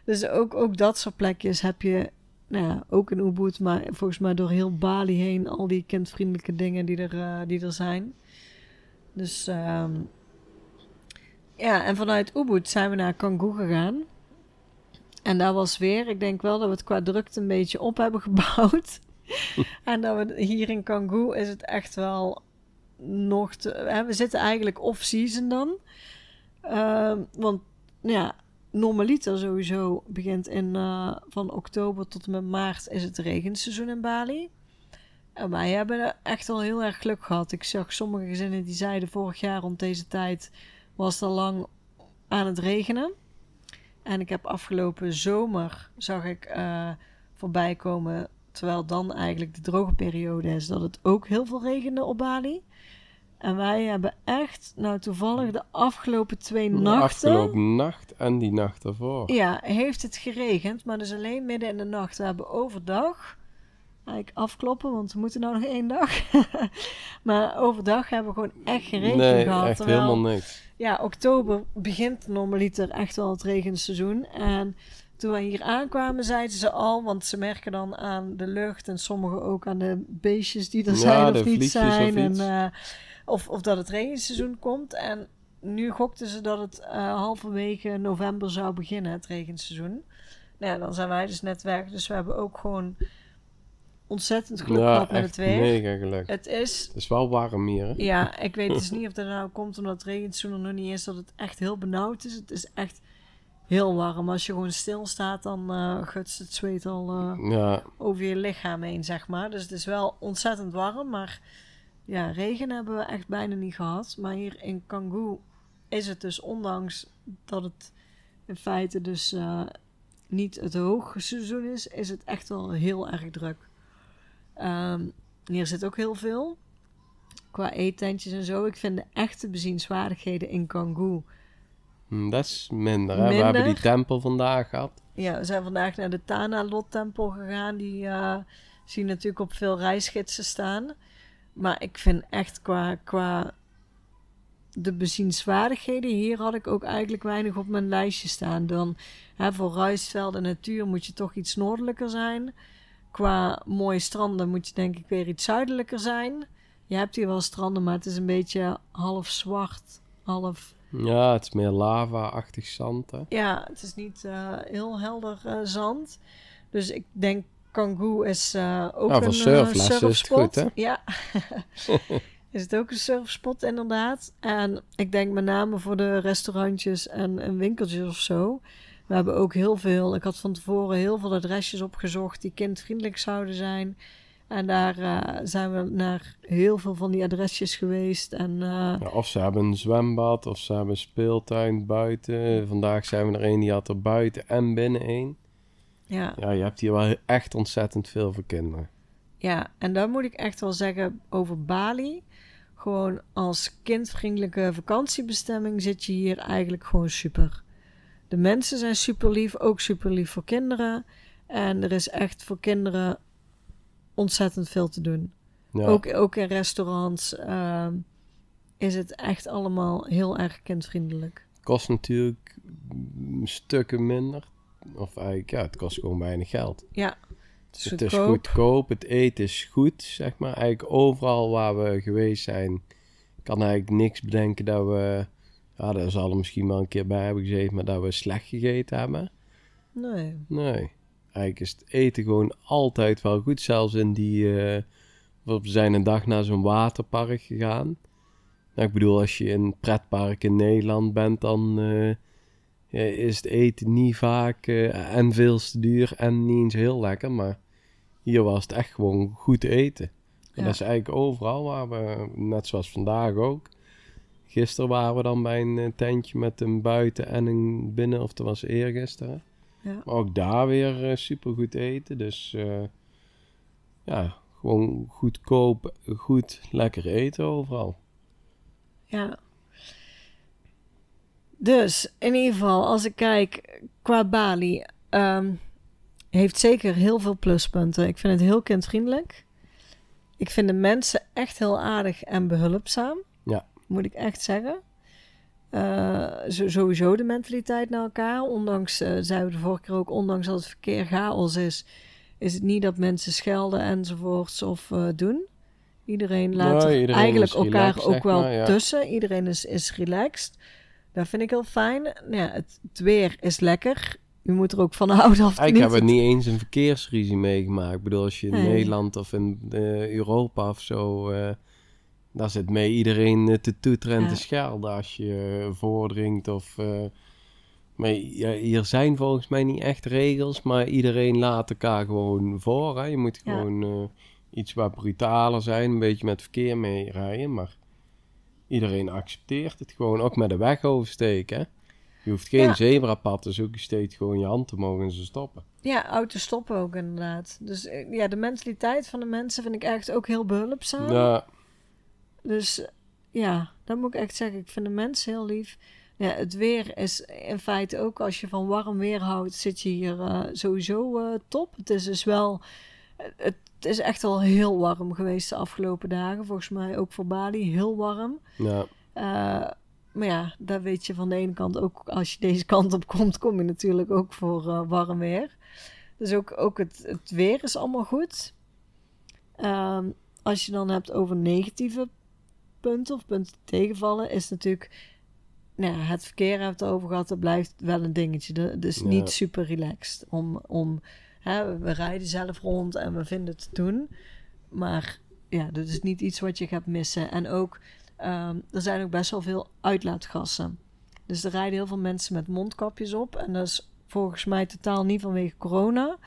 Dus ook, ook dat soort plekjes heb je, nou ja, ook in Ubud, maar volgens mij door heel Bali heen, al die kindvriendelijke dingen die er, eh, die er zijn. Dus ehm, ja, en vanuit Ubud zijn we naar Canggu gegaan. En daar was weer, ik denk wel dat we het qua drukte een beetje op hebben gebouwd. en dat we hier in Canggu is het echt wel nog te, hè, we zitten eigenlijk off-season dan. Ehm, want nou ja, normaliter sowieso begint in eh, van oktober tot en met maart is het regenseizoen in Bali. En wij hebben echt al heel erg geluk gehad. Ik zag sommige gezinnen die zeiden vorig jaar rond deze tijd was het al lang aan het regenen. En ik heb afgelopen zomer zag ik uh, voorbij komen, terwijl dan eigenlijk de droge periode is, dat het ook heel veel regende op Bali. En wij hebben echt, nou toevallig de afgelopen twee De nachten. afgelopen nacht en die nacht ervoor. Ja, heeft het geregend, maar dus alleen midden in de nacht. We hebben overdag, eigenlijk afkloppen, want we moeten nou nog één dag. maar overdag hebben we gewoon echt geen regen nee, gehad. echt terwijl- helemaal niks. Ja, oktober begint normaliter echt wel het regenseizoen. En toen wij hier aankwamen, zeiden ze al, want ze merken dan aan de lucht en sommigen ook aan de beestjes die er Ja, zijn of niet zijn. of en, iets. Of, of dat het regenseizoen komt. En nu gokten ze dat het eh, halverwege november zou beginnen, het regenseizoen. Nou ja, dan zijn wij dus net weg. Dus we hebben ook gewoon ontzettend geluk Ja, gehad met het weer. mega geluk. Het is Het is wel warm hier, hè? ja, ik weet dus niet of dat nou komt omdat het regenseizoen er nog niet is, dat het echt heel benauwd is. Het is echt heel warm. Als je gewoon stilstaat, dan eh gutst het zweet al eh, Ja, over je lichaam heen, zeg maar. Dus het is wel ontzettend warm, maar ja, regen hebben we echt bijna niet gehad. Maar hier in Canggu is het dus, ondanks dat het in feite dus eh, niet het hoogseizoen is, is het echt wel heel erg druk. Ehm, hier zit ook heel veel qua eetentjes en zo. Ik vind de echte bezienswaardigheden in Canggu. hm, dat is minder, hè? We hebben die tempel vandaag gehad. Ja, we zijn vandaag naar de Tana Lot Tempel gegaan. Die eh zie je natuurlijk op veel reisgidsen staan. Maar ik vind echt qua, qua de bezienswaardigheden, hier had ik ook eigenlijk weinig op mijn lijstje staan. Dan hè, voor Ruisveld en natuur moet je toch iets noordelijker zijn. Qua mooie stranden moet je denk ik weer iets zuidelijker zijn. Je hebt hier wel stranden, maar het is een beetje half zwart, half Ja, het is meer lava-achtig zand, hè? ja, het is niet eh, heel helder eh, zand. Dus ik denk Canggu is eh, ook Ja, een voor eh, is surfspot. goed? Ja. is het ook een surfspot inderdaad. En ik denk met name voor de restaurantjes en, en winkeltjes of zo. We hebben ook heel veel, ik had van tevoren heel veel adresjes opgezocht die kindvriendelijk zouden zijn. En daar eh, zijn we naar heel veel van die adresjes geweest. En Ja, of ze hebben een zwembad, of ze hebben een speeltuin buiten. Vandaag zijn we er een die had er buiten en binnen één. Ja, Ja, je hebt hier wel echt ontzettend veel voor kinderen. Ja, en dan moet ik echt wel zeggen over Bali. Gewoon als kindvriendelijke vakantiebestemming zit je hier eigenlijk gewoon super. De mensen zijn super lief, ook super lief voor kinderen. En er is echt voor kinderen ontzettend veel te doen. Ja, Ook, ook in restaurants ehm, is het echt allemaal heel erg kindvriendelijk. kost natuurlijk stukken minder. Of eigenlijk, ja, het kost gewoon weinig geld. Ja, het is het is goedkoop. het eten is goed, zeg maar. Eigenlijk overal waar we geweest zijn, kan eigenlijk niks bedenken dat we... Ja, daar zal er misschien wel een keer bij hebben gezeten, maar dat we slecht gegeten hebben. Nee, Nee. Eigenlijk is het eten gewoon altijd wel goed. Zelfs in die... eh, we zijn een dag naar zo'n waterpark gegaan. Nou, ik bedoel, als je in een pretpark in Nederland bent, dan eh, is het eten niet vaak eh, en veel te duur en niet eens heel lekker. Maar hier was het echt gewoon goed eten. En Ja. dat is eigenlijk overal waar we, net zoals vandaag ook. Gisteren waren we dan bij een eh, tentje met een buiten en een binnen, of dat was eergisteren. ja. Maar ook daar weer super goed eten. Dus eh, ja, gewoon goedkoop, goed, lekker eten overal. Ja. Dus in ieder geval, als ik kijk qua Bali, ehm, heeft zeker heel veel pluspunten. Ik vind het heel kindvriendelijk. Ik vind de mensen echt heel aardig en behulpzaam. Ja. Moet ik echt zeggen. eh, sowieso de mentaliteit naar elkaar. Ondanks, eh zeiden we de vorige keer ook, ondanks dat het verkeer chaos is, is het niet dat mensen schelden enzovoorts of eh, doen. Iedereen laat Nee, iedereen eigenlijk elkaar relaxed, ook wel maar, ja. tussen. Iedereen is, is relaxed. Dat vind ik heel fijn. Nou Ja, het, het weer is lekker. Je moet er ook van houden of het Ik heb er niet eens een verkeersruzie meegemaakt. Ik bedoel, als je in Nee. Nederland of in eh, Europa of zo... eh daar zit mee iedereen eh, te toeteren en Ja. te schelden als je voordringt of... maar ja, hier zijn volgens mij niet echt regels, maar iedereen laat elkaar gewoon voor. Hè? Je moet gewoon iets wat brutaler zijn, een beetje met verkeer mee rijden, maar iedereen accepteert het gewoon, ook met de weg oversteken. hè. Je hoeft geen Ja. zebrapad te zoeken, je steekt gewoon je hand te mogen en ze stoppen. Ja, auto's stoppen ook inderdaad. Dus eh, ja, de mentaliteit van de mensen vind ik echt ook heel behulpzaam. Ja, Dus ja, dat moet ik echt zeggen. Ik vind de mensen heel lief. Ja, het weer is in feite ook als je van warm weer houdt, zit je hier eh, sowieso eh, top. Het is dus wel, het is echt al heel warm geweest de afgelopen dagen. Volgens mij ook voor Bali heel warm. ja, Eh, maar ja, daar weet je van de ene kant ook, als je deze kant op komt, kom je natuurlijk ook voor eh, warm weer. Dus ook, ook het, het weer is allemaal goed. Ehm, als je dan hebt over negatieve punten of punten tegenvallen, is natuurlijk, nou ja, het verkeer hebben we het over gehad, dat blijft wel een dingetje. Dus Ja. niet super relaxed om, om hè, we rijden zelf rond en we vinden het te doen. Maar ja, dat is niet iets wat je gaat missen. En ook, ehm, er zijn ook best wel veel uitlaatgassen. Dus er rijden heel veel mensen met mondkapjes op. En dat is volgens mij totaal niet vanwege corona.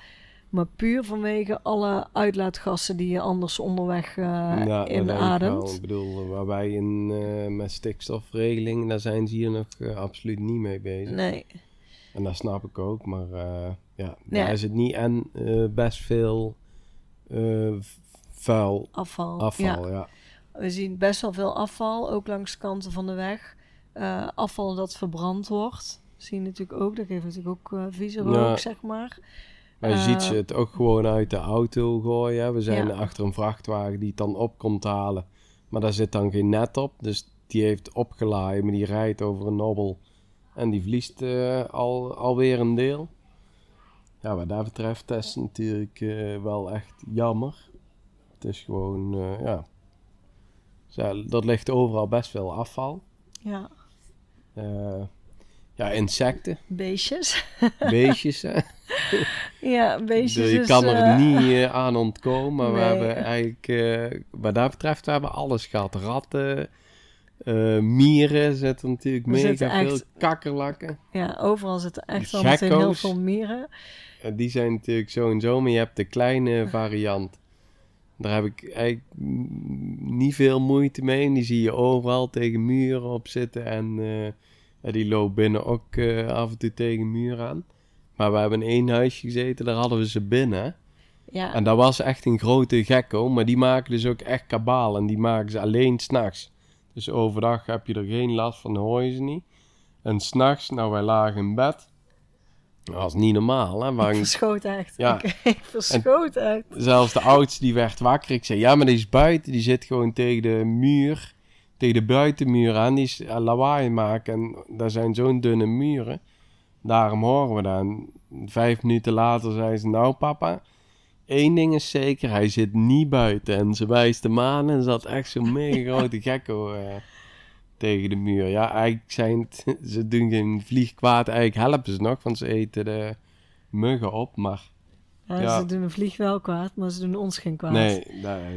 Maar puur vanwege alle uitlaatgassen die je anders onderweg eh ja denk ik inademt. Ik bedoel, waar wij in, eh, met stikstofregeling, daar zijn ze hier nog eh, absoluut niet mee bezig. Nee, En dat snap ik ook, maar ja, Ja. daar is het niet en eh, best veel v- vuil afval. Ja. afval, ja. We zien best wel veel afval, ook langs de kanten van de weg. Eh, afval dat verbrand wordt. Zie je natuurlijk ook. Dat geeft natuurlijk ook vieze rook, Ja. zeg maar. Maar je ziet ze het ook gewoon uit de auto gooien. hè. We zijn Ja. achter een vrachtwagen die het dan op komt halen. Maar daar zit dan geen net op. Dus die heeft opgeladen, maar die rijdt over een nobbel. En die verliest al, alweer een deel. Ja, wat dat betreft dat is natuurlijk eh, wel echt jammer. Het is gewoon, eh, ja... Er ligt overal best veel afval. Ja, Eh, ja, insecten, beestjes. beestjes. hè. ja, beestjes. je is, kan er niet aan ontkomen. Maar we hebben eigenlijk, wat dat betreft, we hebben alles gehad. Ratten, mieren zitten natuurlijk Er mega zitten veel. echt- Kakkerlakken. Ja, overal zitten echt meteen heel veel mieren. Die zijn natuurlijk zo en zo. Maar je hebt de kleine variant. Daar heb ik eigenlijk niet veel moeite mee. En die zie je overal tegen muren op zitten. En eh, die loopt binnen ook eh, af en toe tegen muren aan. Maar we hebben in één huisje gezeten, daar hadden we ze binnen. Ja, En dat was echt een grote gekko, maar die maken dus ook echt kabaal. En die maken ze alleen s'nachts. Dus overdag heb je er geen last van, hoor je ze niet. En s'nachts, nou wij lagen in bed. Dat was niet normaal, hè. ik verschoot echt. Ja. Ik, ik verschoot echt. zelfs de oudste die werd wakker. Ik zei, ja, maar die is buiten. Die zit gewoon tegen de muur, tegen de buitenmuur aan. Die is eh, lawaai maken. En daar zijn zo'n dunne muren. Daarom horen we dat. En vijf minuten later zei ze, nou papa, één ding is zeker, hij zit niet buiten. En ze wijst hem aan en zat echt zo'n mega grote gekko tegen de muur. Ja, eigenlijk zijn het, ze doen geen vlieg kwaad. Eigenlijk helpen ze nog, want ze eten de muggen op. Maar Ja, Ja. Ze doen een vlieg wel kwaad, maar ze doen ons geen kwaad. Nee,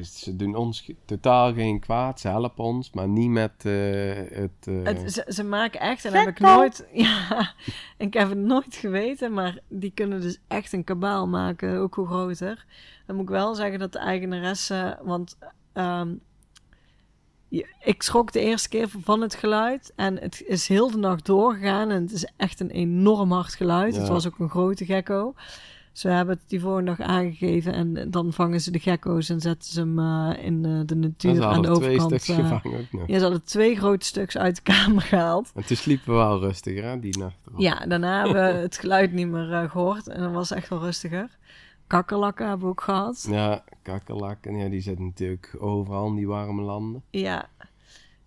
ze doen ons totaal geen kwaad. Ze helpen ons, maar niet met eh, het... eh, Het, ze, ze maken echt, en dat heb ik nooit, ja, ik heb het nooit geweten, maar die kunnen dus echt een kabaal maken, ook hoe groter. Dan moet ik wel zeggen dat de eigenaresse, want ehm, je- ik schrok de eerste keer van het geluid en het is heel de nacht doorgegaan en het is echt een enorm hard geluid. Het was ook een grote gekko. Ze hebben het die volgende dag aangegeven en dan vangen ze de gekko's en zetten ze hem eh, in eh, de natuur aan de hadden twee overkant. stuks eh, gevangen ook nog. ja, ze hadden twee grote stuks uit de kamer gehaald. En toen sliepen we wel rustiger, die nacht. Ja, daarna hebben we het geluid niet meer eh, gehoord. En dan was het echt wel rustiger. Kakkerlakken hebben we ook gehad. Ja, kakkerlakken, ja, die zitten natuurlijk overal in die warme landen. Ja.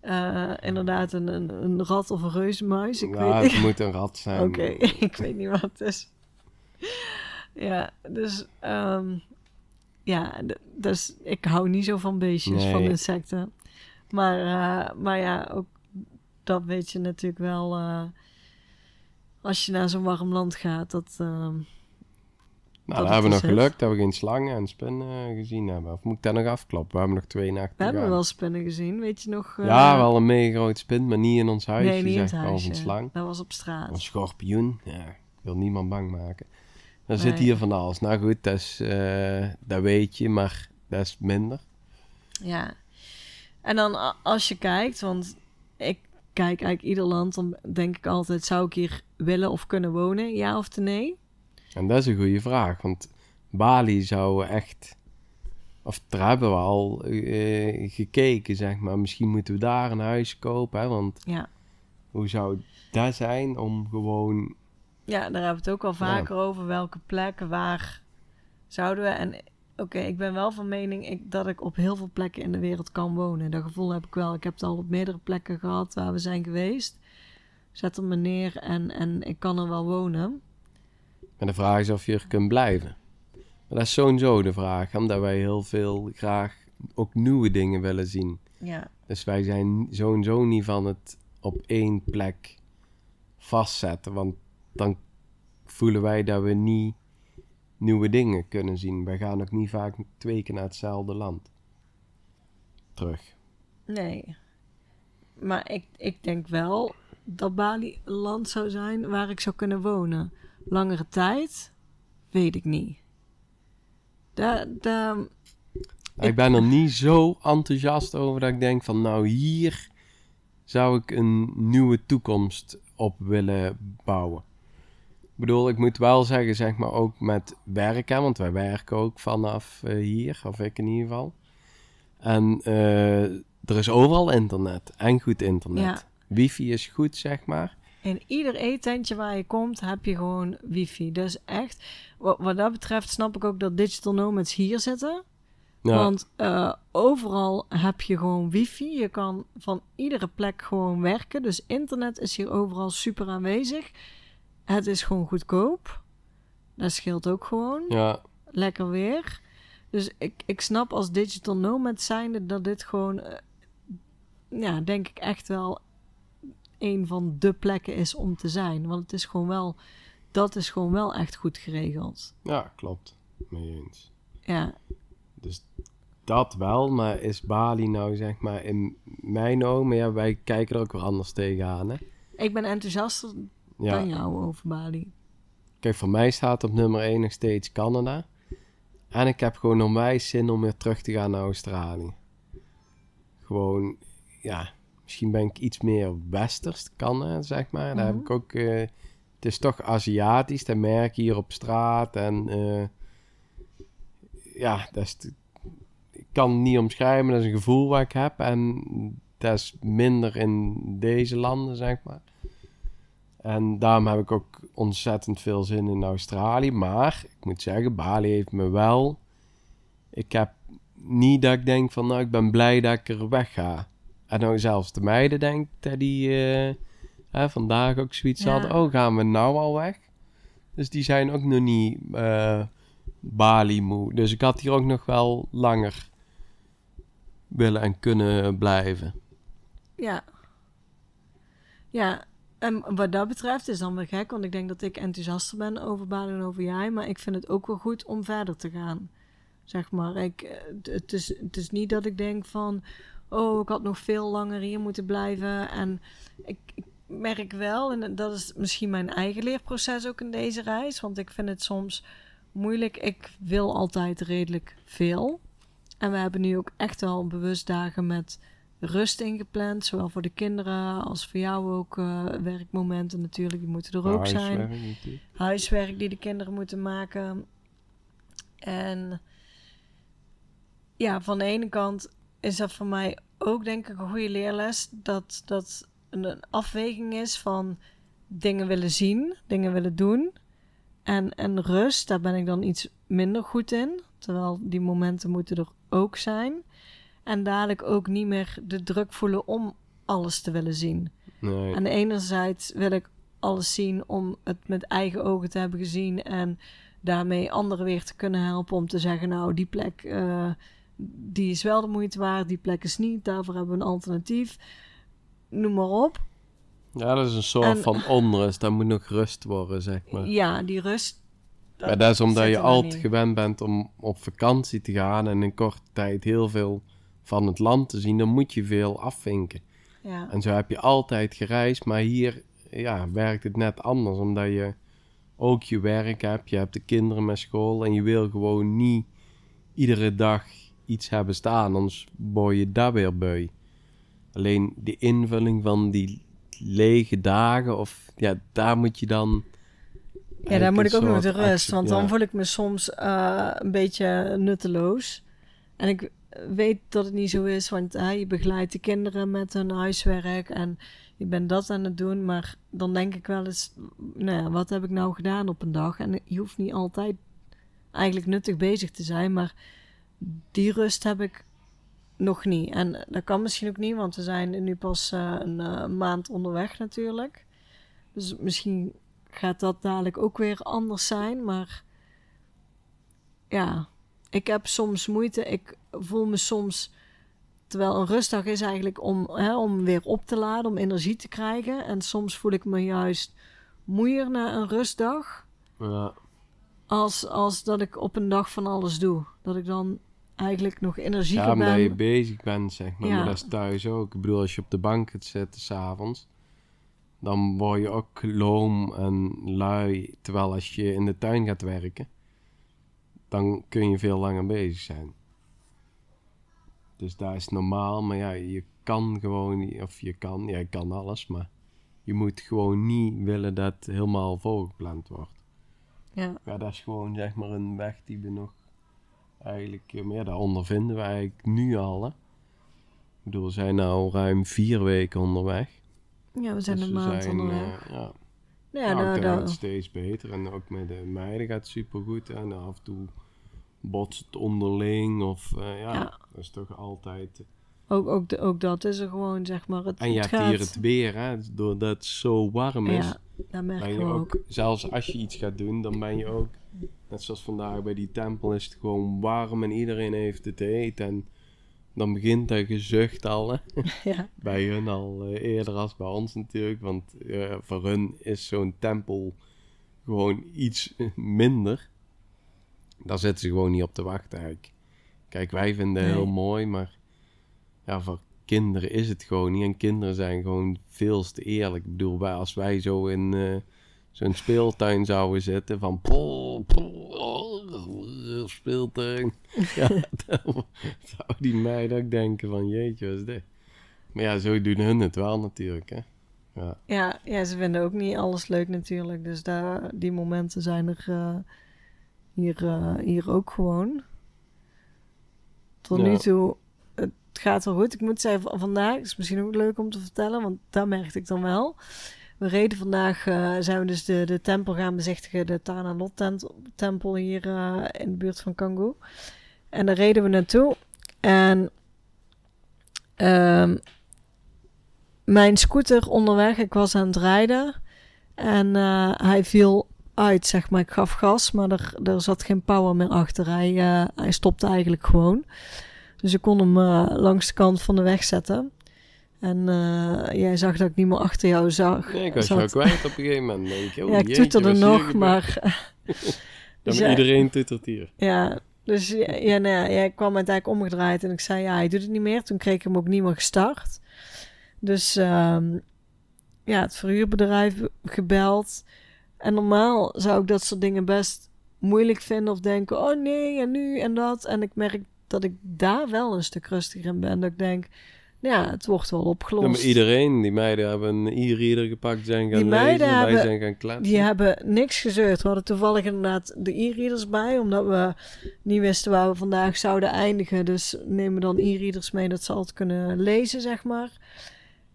eh, inderdaad een, een, een rat of een reuzenmuis. Ik ja, weet het moet een rat zijn. Oké, ik weet niet wat het is. Ja, dus ehm, ja, dus ik hou niet zo van beestjes, van insecten. Maar, eh, maar ja, ook dat weet je natuurlijk wel eh, als je naar zo'n warm land gaat. Dat, ehm, Nou, dat dan hebben we nog dus geluk dat we geen slangen en spinnen gezien hebben. Of moet ik dat nog afkloppen? We hebben nog twee nachten we hebben wel spinnen gezien, weet je nog? eh, Ja, wel een mega groot spin, maar niet in ons huisje, Nee, niet in het een slang. Dat was op straat. Een schorpioen, ja, ik wil niemand bang maken. Nee. zit hier van alles. Nou goed, dat, is, eh, dat weet je, maar dat is minder. Ja. En dan als je kijkt, want ik kijk eigenlijk ieder land, dan denk ik altijd, zou ik hier willen of kunnen wonen, ja of nee? En dat is een goede vraag, want Bali zou echt... Of daar hebben we al eh, gekeken, zeg maar. Misschien moeten we daar een huis kopen, hè, want Ja. hoe zou dat zijn om gewoon... Ja, daar hebben we het ook al vaker over. Welke plekken, waar zouden we? En oké, ik ben wel van mening ik, dat ik op heel veel plekken in de wereld kan wonen. Dat gevoel heb ik wel. Ik heb het al op meerdere plekken gehad waar we zijn geweest. Zet me neer en, en ik kan er wel wonen. Maar de vraag is of je er kunt blijven. Maar dat is sowieso de vraag, omdat wij heel veel graag ook nieuwe dingen willen zien. Ja, Dus wij zijn sowieso niet van het op één plek vastzetten. Want dan voelen wij dat we niet nieuwe dingen kunnen zien. Wij gaan ook niet vaak twee keer naar hetzelfde land. Terug. nee. Maar ik, ik denk wel dat Bali een land zou zijn waar ik zou kunnen wonen. Langere tijd, weet ik niet. Daar, Ik ben er niet zo enthousiast over dat ik denk van nou hier zou ik een nieuwe toekomst op willen bouwen. Ik bedoel, ik moet wel zeggen, zeg maar ook met werken, want wij werken ook vanaf eh, hier, of ik in ieder geval. En eh, er is overal internet en goed internet. Ja. Wifi is goed, zeg maar. In ieder eetentje waar je komt, heb je gewoon wifi. Dus echt, wat, wat dat betreft snap ik ook dat digital nomads hier zitten. Ja, Want eh, overal heb je gewoon wifi. Je kan van iedere plek gewoon werken. Dus internet is hier overal super aanwezig. Het is gewoon goedkoop. Dat scheelt ook gewoon. ja, Lekker weer. Dus ik, ik snap als digital nomad zijnde dat dit gewoon... eh, ja, denk ik echt wel een van de plekken is om te zijn. Want het is gewoon wel... Dat is gewoon wel echt goed geregeld. ja, klopt. Mee eens. Ja, Dus dat wel, maar is Bali nou zeg maar in mijn ogen, maar ja, wij kijken er ook weer anders tegenaan. Hè? ik ben enthousiaster Ja, dan jou over Bali. kijk, voor mij staat op nummer 1 nog steeds Canada. En ik heb gewoon onwijs zin om weer terug te gaan naar Australië. Gewoon, ja, misschien ben ik iets meer westers, kan hè, zeg maar. Daar heb Mhm. ik ook, eh, het is toch Aziatisch, dat merk je hier op straat. En eh, ja, dat is, ik kan het niet omschrijven, dat is een gevoel wat ik heb. En dat is minder in deze landen, zeg maar. En daarom heb ik ook ontzettend veel zin in Australië. Maar ik moet zeggen, Bali heeft me wel. Ik heb niet dat ik denk van, nou, ik ben blij dat ik er weg ga. En nou zelfs de meiden denk ik die eh, hè, vandaag ook zoiets Ja. hadden. Oh, gaan we nou al weg? Dus die zijn ook nog niet eh, Bali moe. Dus ik had hier ook nog wel langer willen en kunnen blijven. Ja. Ja, en wat dat betreft is dan weer gek, want ik denk dat ik enthousiaster ben over Bali en over jij, maar ik vind het ook wel goed om verder te gaan. Zeg maar, ik, eh, het, is, het is niet dat ik denk van, oh, ik had nog veel langer hier moeten blijven. En ik, ik merk wel, en dat is misschien mijn eigen leerproces ook in deze reis, want ik vind het soms moeilijk. Ik wil altijd redelijk veel. En we hebben nu ook echt wel bewust dagen met rust ingepland. Zowel voor de kinderen als voor jou ook eh, werkmomenten natuurlijk. Die moeten er ook zijn. Huiswerk die de kinderen moeten maken. En ja, van de ene kant is dat voor mij ook denk ik een goede leerles. Dat dat een, afweging is van dingen willen zien, dingen willen doen. En, en rust, daar ben ik dan iets minder goed in. Terwijl die momenten moeten er ook zijn. En dadelijk ook niet meer de druk voelen om alles te willen zien. Nee. En enerzijds wil ik alles zien om het met eigen ogen te hebben gezien en daarmee anderen weer te kunnen helpen om te zeggen, nou die plek eh, die is wel de moeite waard, die plek is niet, daarvoor hebben we een alternatief. Noem maar op. Ja, dat is een soort En- van onrust. Dat moet nog rust worden, zeg maar. Ja, die rust. Maar dat is omdat je altijd gewend bent om op vakantie te gaan en in korte tijd heel veel van het land te zien. Dan moet je veel afvinken. Ja. En zo heb je altijd gereisd, maar hier ja, werkt het net anders. Omdat je ook je werk hebt, je hebt de kinderen met school en je wil gewoon niet iedere dag iets hebben staan, anders word je daar weer beu. Alleen de invulling van die lege dagen, of ja, daar moet je dan. Ja, daar moet ik ook nog de rust. Want ja. dan voel ik me soms eh, een beetje nutteloos. En ik weet dat het niet zo is, want hè, je begeleidt de kinderen met hun huiswerk en je bent dat aan het doen. Maar dan denk ik wel eens, nou ja, wat heb ik nou gedaan op een dag? En je hoeft niet altijd eigenlijk nuttig bezig te zijn, maar die rust heb ik nog niet. En dat kan misschien ook niet, want we zijn nu pas eh, een eh, maand onderweg natuurlijk. Dus misschien gaat dat dadelijk ook weer anders zijn. Maar ja, ik heb soms moeite. Ik voel me soms. Terwijl een rustdag is eigenlijk om, hè, om weer op te laden, om energie te krijgen. En soms voel ik me juist moeier na een rustdag. Ja, Als, als dat ik op een dag van alles doe. Dat ik dan eigenlijk nog energieker ja omdat ben. je bezig bent, zeg maar. Ja. Maar dat is thuis ook. Ik bedoel, als je op de bank gaat zitten s'avonds, dan word je ook loom en lui. Terwijl als je in de tuin gaat werken, dan kun je veel langer bezig zijn. Dus dat is normaal, maar ja, je kan gewoon niet, of je kan, ja, je kan alles, maar je moet gewoon niet willen dat het helemaal volgepland wordt. Ja, Ja, dat is gewoon zeg maar een weg die we nog eigenlijk, eh, ja, dat ondervinden we eigenlijk nu al. Hè? Ik bedoel, we zijn nou ruim vier weken onderweg. ja we zijn Dus een we maand zijn, onderweg. eh, ja, ja, nou, nou, dat- gaat steeds beter. En ook met de meiden gaat het supergoed. En af en toe botst het onderling. Of eh, ja, Ja. dat is toch altijd... ook, ook, de- ook dat is er gewoon, zeg maar. Het, En je het hebt gaat, hier het weer, hè. Doordat het zo warm is, Ja, dat merken we je ook. ook... Zelfs als je iets gaat doen, dan ben je ook... Net zoals vandaag bij die tempel is het gewoon warm en iedereen heeft het te eten. En dan begint dat gezucht al, hè. ja. bij hun al eh, eerder als bij ons natuurlijk. Want eh, voor hun is zo'n tempel gewoon iets minder. Daar zitten ze gewoon niet op te wachten eigenlijk. Kijk, wij vinden het Nee. heel mooi, maar ja, voor kinderen is het gewoon niet. En kinderen zijn gewoon veel te eerlijk. Ik bedoel, wij, als wij zo in eh, zo'n speeltuin zouden zitten van... Pol, pol, speeltuin. ja, dan zou die meid ook denken van jeetje, wat is dit? Maar ja, zo doen hun het wel natuurlijk, hè. Ja, Ja, ja, ze vinden ook niet alles leuk natuurlijk. Dus daar, die momenten zijn er eh, hier, eh, hier ook gewoon. Tot Ja. nu toe, het gaat wel goed. Ik moet zeggen, vandaag is misschien ook leuk om te vertellen, want dat merkte ik dan wel. We reden vandaag, eh, zijn we dus de, de tempel gaan bezichtigen, de Tana Lot tent- tempel hier eh, in de buurt van Kangu. En daar reden we naartoe. En ehm, mijn scooter onderweg, ik was aan het rijden. En eh, hij viel uit, zeg maar. Ik gaf gas, maar er, er zat geen power meer achter. Hij, hij stopte eigenlijk gewoon. Dus ik kon hem langs de kant van de weg zetten. En eh, jij zag dat ik niet meer achter jou zag. nee, ik was jou kwijt op een gegeven moment. Denk ik, oh, ja, ik jeetje, toeterde nog, maar... Dus ja, iedereen toetert hier. ja, dus ja, ja, nou ja, jij kwam uiteindelijk omgedraaid en ik zei ja, hij doet het niet meer. Toen kreeg ik hem ook niet meer gestart. Dus ehm, ja, het verhuurbedrijf gebeld. En normaal zou ik dat soort dingen best moeilijk vinden of denken, oh nee, en nu en dat. En ik merk dat ik daar wel een stuk rustiger in ben. Dat ik denk, ja, het wordt wel opgelost. Ja, maar iedereen, die meiden hebben een e-reader gepakt, zijn gaan Die meiden lezen, wij zijn gaan kletsen. Die hebben niks gezeurd. We hadden toevallig inderdaad de e-readers bij, omdat we niet wisten waar we vandaag zouden eindigen. Dus nemen dan e-readers mee dat ze altijd kunnen lezen, zeg maar.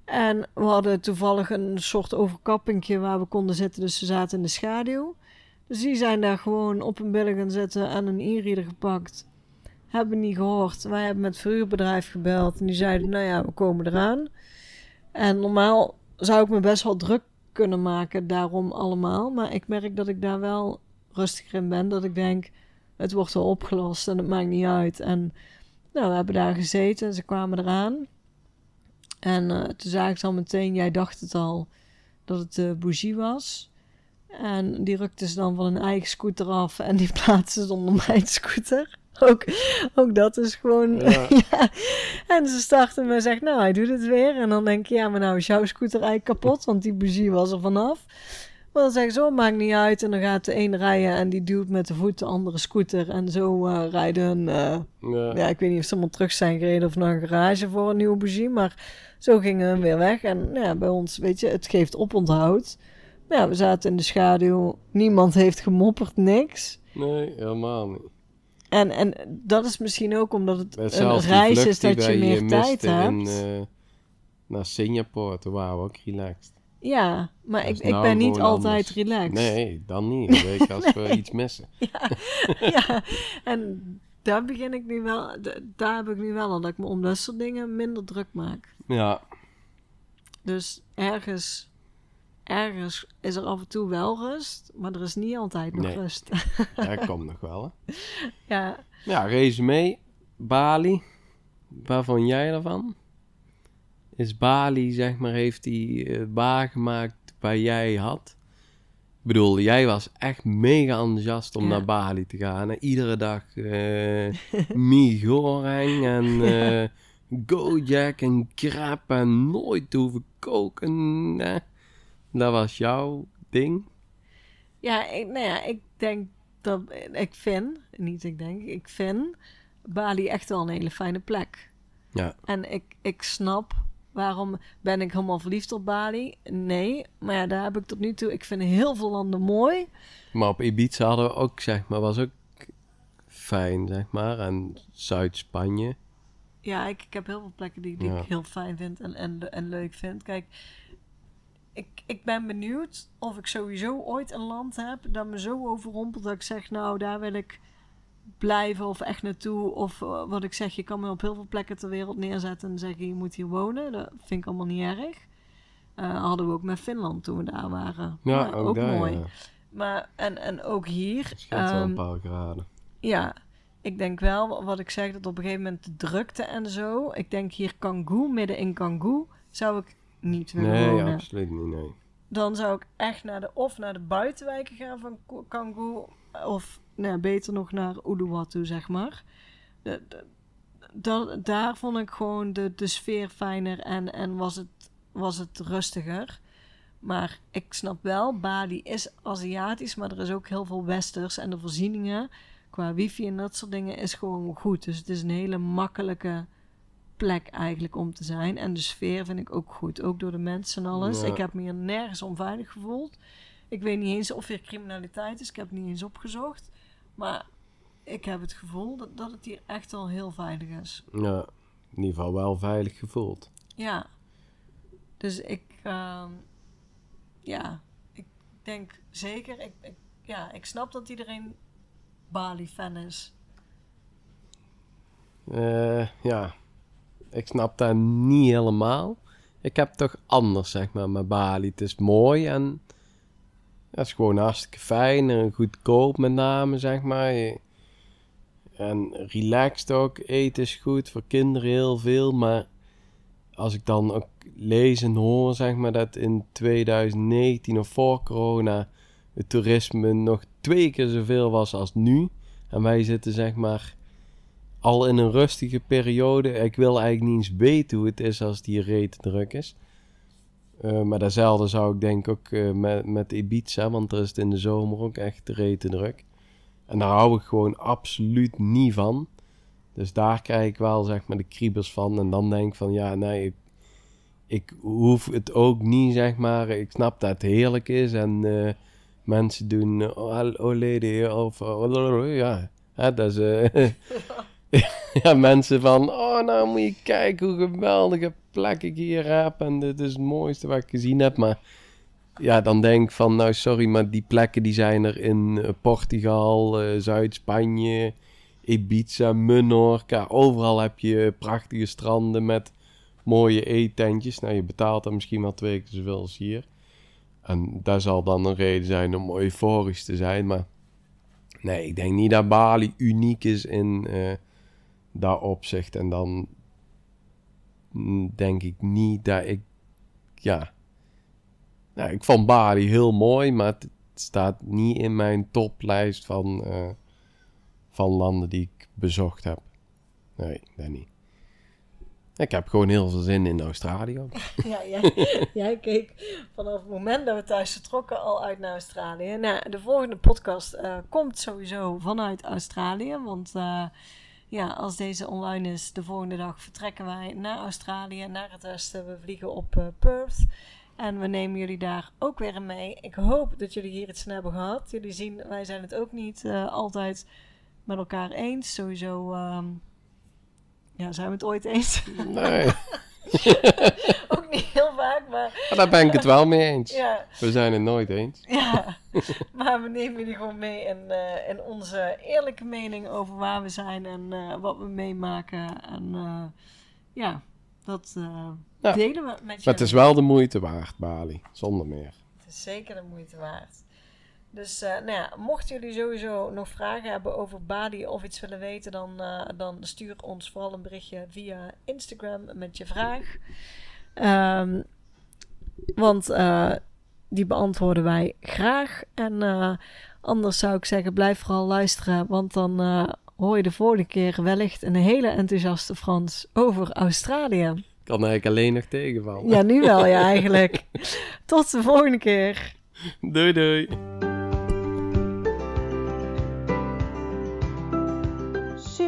En we hadden toevallig een soort overkappingje waar we konden zitten, dus ze zaten in de schaduw. Dus die zijn daar gewoon op een billen gaan zitten en een e-reader gepakt. Hebben niet gehoord. Wij hebben met het verhuurbedrijf gebeld en die zeiden, nou ja, we komen eraan. En normaal zou ik me best wel druk kunnen maken daarom allemaal. Maar ik merk dat ik daar wel rustiger in ben. Dat ik denk, het wordt wel opgelost en het maakt niet uit. En nou, we hebben daar gezeten en ze kwamen eraan. En uh, toen zei ik al meteen, jij dacht het al, dat het de bougie was. En die rukte ze dan van een eigen scooter af en die plaatste ze onder mijn scooter. Ook, ook dat is gewoon. Ja. ja. En ze starten me en zegt: Nou, hij doet het weer. En dan denk je: Ja, maar nou is jouw scooter eigenlijk kapot, want die bougie was er vanaf. Maar dan zeggen ze: Oh, maakt niet uit. En dan gaat de een rijden en die duwt met de voet de andere scooter. En zo uh, rijden. Uh, ja. ja. ik weet niet of ze allemaal terug zijn gereden of naar een garage voor een nieuwe bougie. Maar zo gingen we weer weg. En ja, bij ons, weet je, het geeft oponthoud. Ja, we zaten in de schaduw. Niemand heeft gemopperd, niks. Nee, helemaal niet. En, en dat is misschien ook omdat het een reis is dat je meer tijd hebt. In, uh, naar Singapore, toen waren we ook relaxed. Ja, maar ik, ik nou ben niet altijd relaxed. Nee, dan niet. Weet je, als we iets missen. ja, ja, en daar begin ik nu wel, daar heb ik nu wel al dat ik me om dat soort dingen minder druk maak. Ja. Dus ergens ergens is er af en toe wel rust, maar er is niet altijd nog rust. dat komt nog wel, hè? Ja. Ja, resume. Bali. Waar vond jij ervan? Is Bali, zeg maar, heeft hij het waargemaakt waar jij had? Ik bedoel, jij was echt mega enthousiast om naar Bali te gaan. Iedere dag uh, mie goreng en uh, Gojek en krap en nooit hoeven koken. Dat was jouw ding? Ja, ik, nou ja, ik denk dat ik vind, niet ik denk, ik vind Bali echt wel een hele fijne plek. Ja. En ik, ik snap waarom ben ik helemaal verliefd op Bali? Nee, maar ja, daar heb ik tot nu toe. Ik vind heel veel landen mooi. Maar op Ibiza hadden we ook, zeg maar, was ook fijn, zeg maar. En Zuid-Spanje. Ja, ik, ik heb heel veel plekken die, die ik heel fijn vind en, en, en leuk vind. Kijk, ik, ik ben benieuwd of ik sowieso ooit een land heb dat me zo overrompelt dat ik zeg, nou, daar wil ik blijven of echt naartoe. Of uh, wat ik zeg, je kan me op heel veel plekken ter wereld neerzetten en zeggen, je moet hier wonen. Dat vind ik allemaal niet erg. Uh, hadden we ook met Finland toen we daar waren. Ja, ook, ook daar, mooi. Ja. Maar, en, en ook hier. Het um, wel een ehm, paar graden. Ja, ik denk wel, wat ik zeg, dat op een gegeven moment de drukte en zo. Ik denk hier Kangoo, midden in Kangoo, zou ik niet willen nee, wonen. Nee, absoluut niet, nee. Dan zou ik echt naar de, of naar de buitenwijken gaan van Kangoo, of nou, beter nog naar Uluwatu, zeg maar. De, de, daar vond ik gewoon de, de sfeer fijner en, en was, het, was het rustiger. Maar ik snap wel, Bali is Aziatisch, maar er is ook heel veel westers. En de voorzieningen qua wifi en dat soort dingen is gewoon goed. Dus het is een hele makkelijke plek eigenlijk om te zijn. En de sfeer vind ik ook goed. Ook door de mensen en alles. Ik heb me hier nergens onveilig gevoeld. Ik weet niet eens of er criminaliteit is. Ik heb het niet eens opgezocht. Maar ik heb het gevoel dat, dat het hier echt al heel veilig is. Ja, in ieder geval wel veilig gevoeld. Ja. Dus ik, uh, ja, ik denk zeker, ik, ik, ja, ik snap dat iedereen Bali-fan is. Uh, ja, ik snap dat niet helemaal. Ik heb toch anders, zeg maar, met Bali. Het is mooi en het is gewoon hartstikke fijn en goedkoop met name, zeg maar. En relaxed ook. Eten is goed, voor kinderen heel veel. Maar als ik dan ook lees en hoor, zeg maar, dat in 2019 of voor corona het toerisme nog twee keer zoveel was als nu. En wij zitten, zeg maar, al in een rustige periode. Ik wil eigenlijk niet eens weten hoe het is als die reet druk is. Uh, maar datzelfde zou ik denk ook uh, met, met Ibiza, want er is het in de zomer ook echt rete druk. En daar hou ik gewoon absoluut niet van. Dus daar krijg ik wel zeg maar de kriebels van. En dan denk ik van ja, nee, ik, hoef het ook niet zeg maar. Ik snap dat het heerlijk is en uh, mensen doen oh, lady of oh, ja, dat is ja, mensen van, oh nou moet je kijken hoe geweldige plek ik hier heb en dit is het mooiste wat ik gezien heb. Maar ja, dan denk van, nou sorry, maar die plekken die zijn er in uh, Portugal, uh, Zuid-Spanje, Ibiza, Menorca. Overal heb je prachtige stranden met mooie eetentjes. Nou, je betaalt er misschien wel twee keer zoveel als hier. En daar zal dan een reden zijn om euforisch te zijn. Maar nee, ik denk niet dat Bali uniek is in uh, dat opzicht. En dan denk ik niet dat ik, ja... Nou, ik vond Bali heel mooi, maar het staat niet in mijn toplijst van, uh, van landen die ik bezocht heb. Nee, dat niet. Ik heb gewoon heel veel zin in Australië. ja, jij, jij keek vanaf het moment dat we thuis vertrokken al uit naar Australië. Nou, de volgende podcast uh, komt sowieso vanuit Australië. Want uh, ja, als deze online is, de volgende dag vertrekken wij naar Australië, naar het westen. We vliegen op uh, Perth. En we nemen jullie daar ook weer mee. Ik hoop dat jullie hier iets van hebben gehad. Jullie zien, wij zijn het ook niet altijd met elkaar eens. Sowieso... Um, ja, zijn we het ooit eens? Nee. ook niet heel vaak, maar... maar... daar ben ik het wel mee eens. Ja. We zijn het nooit eens. ja, maar we nemen jullie gewoon mee in, uh, in onze eerlijke mening over waar we zijn en uh, wat we meemaken. En uh, ja, dat ja. delen we met jullie. Maar het is wel de moeite waard, Bali, zonder meer. Het is zeker de moeite waard. Dus uh, nou ja, mochten jullie sowieso nog vragen hebben over Bali of iets willen weten, dan, uh, dan stuur ons vooral een berichtje via Instagram met je vraag. Um, want uh, die beantwoorden wij graag. En anders zou ik zeggen, blijf vooral luisteren, want dan hoor je de volgende keer wellicht een hele enthousiaste Frans over Australië. Kan eigenlijk alleen nog tegenvallen. Ja, nu wel, ja, eigenlijk. Tot de volgende keer. Doei, doei.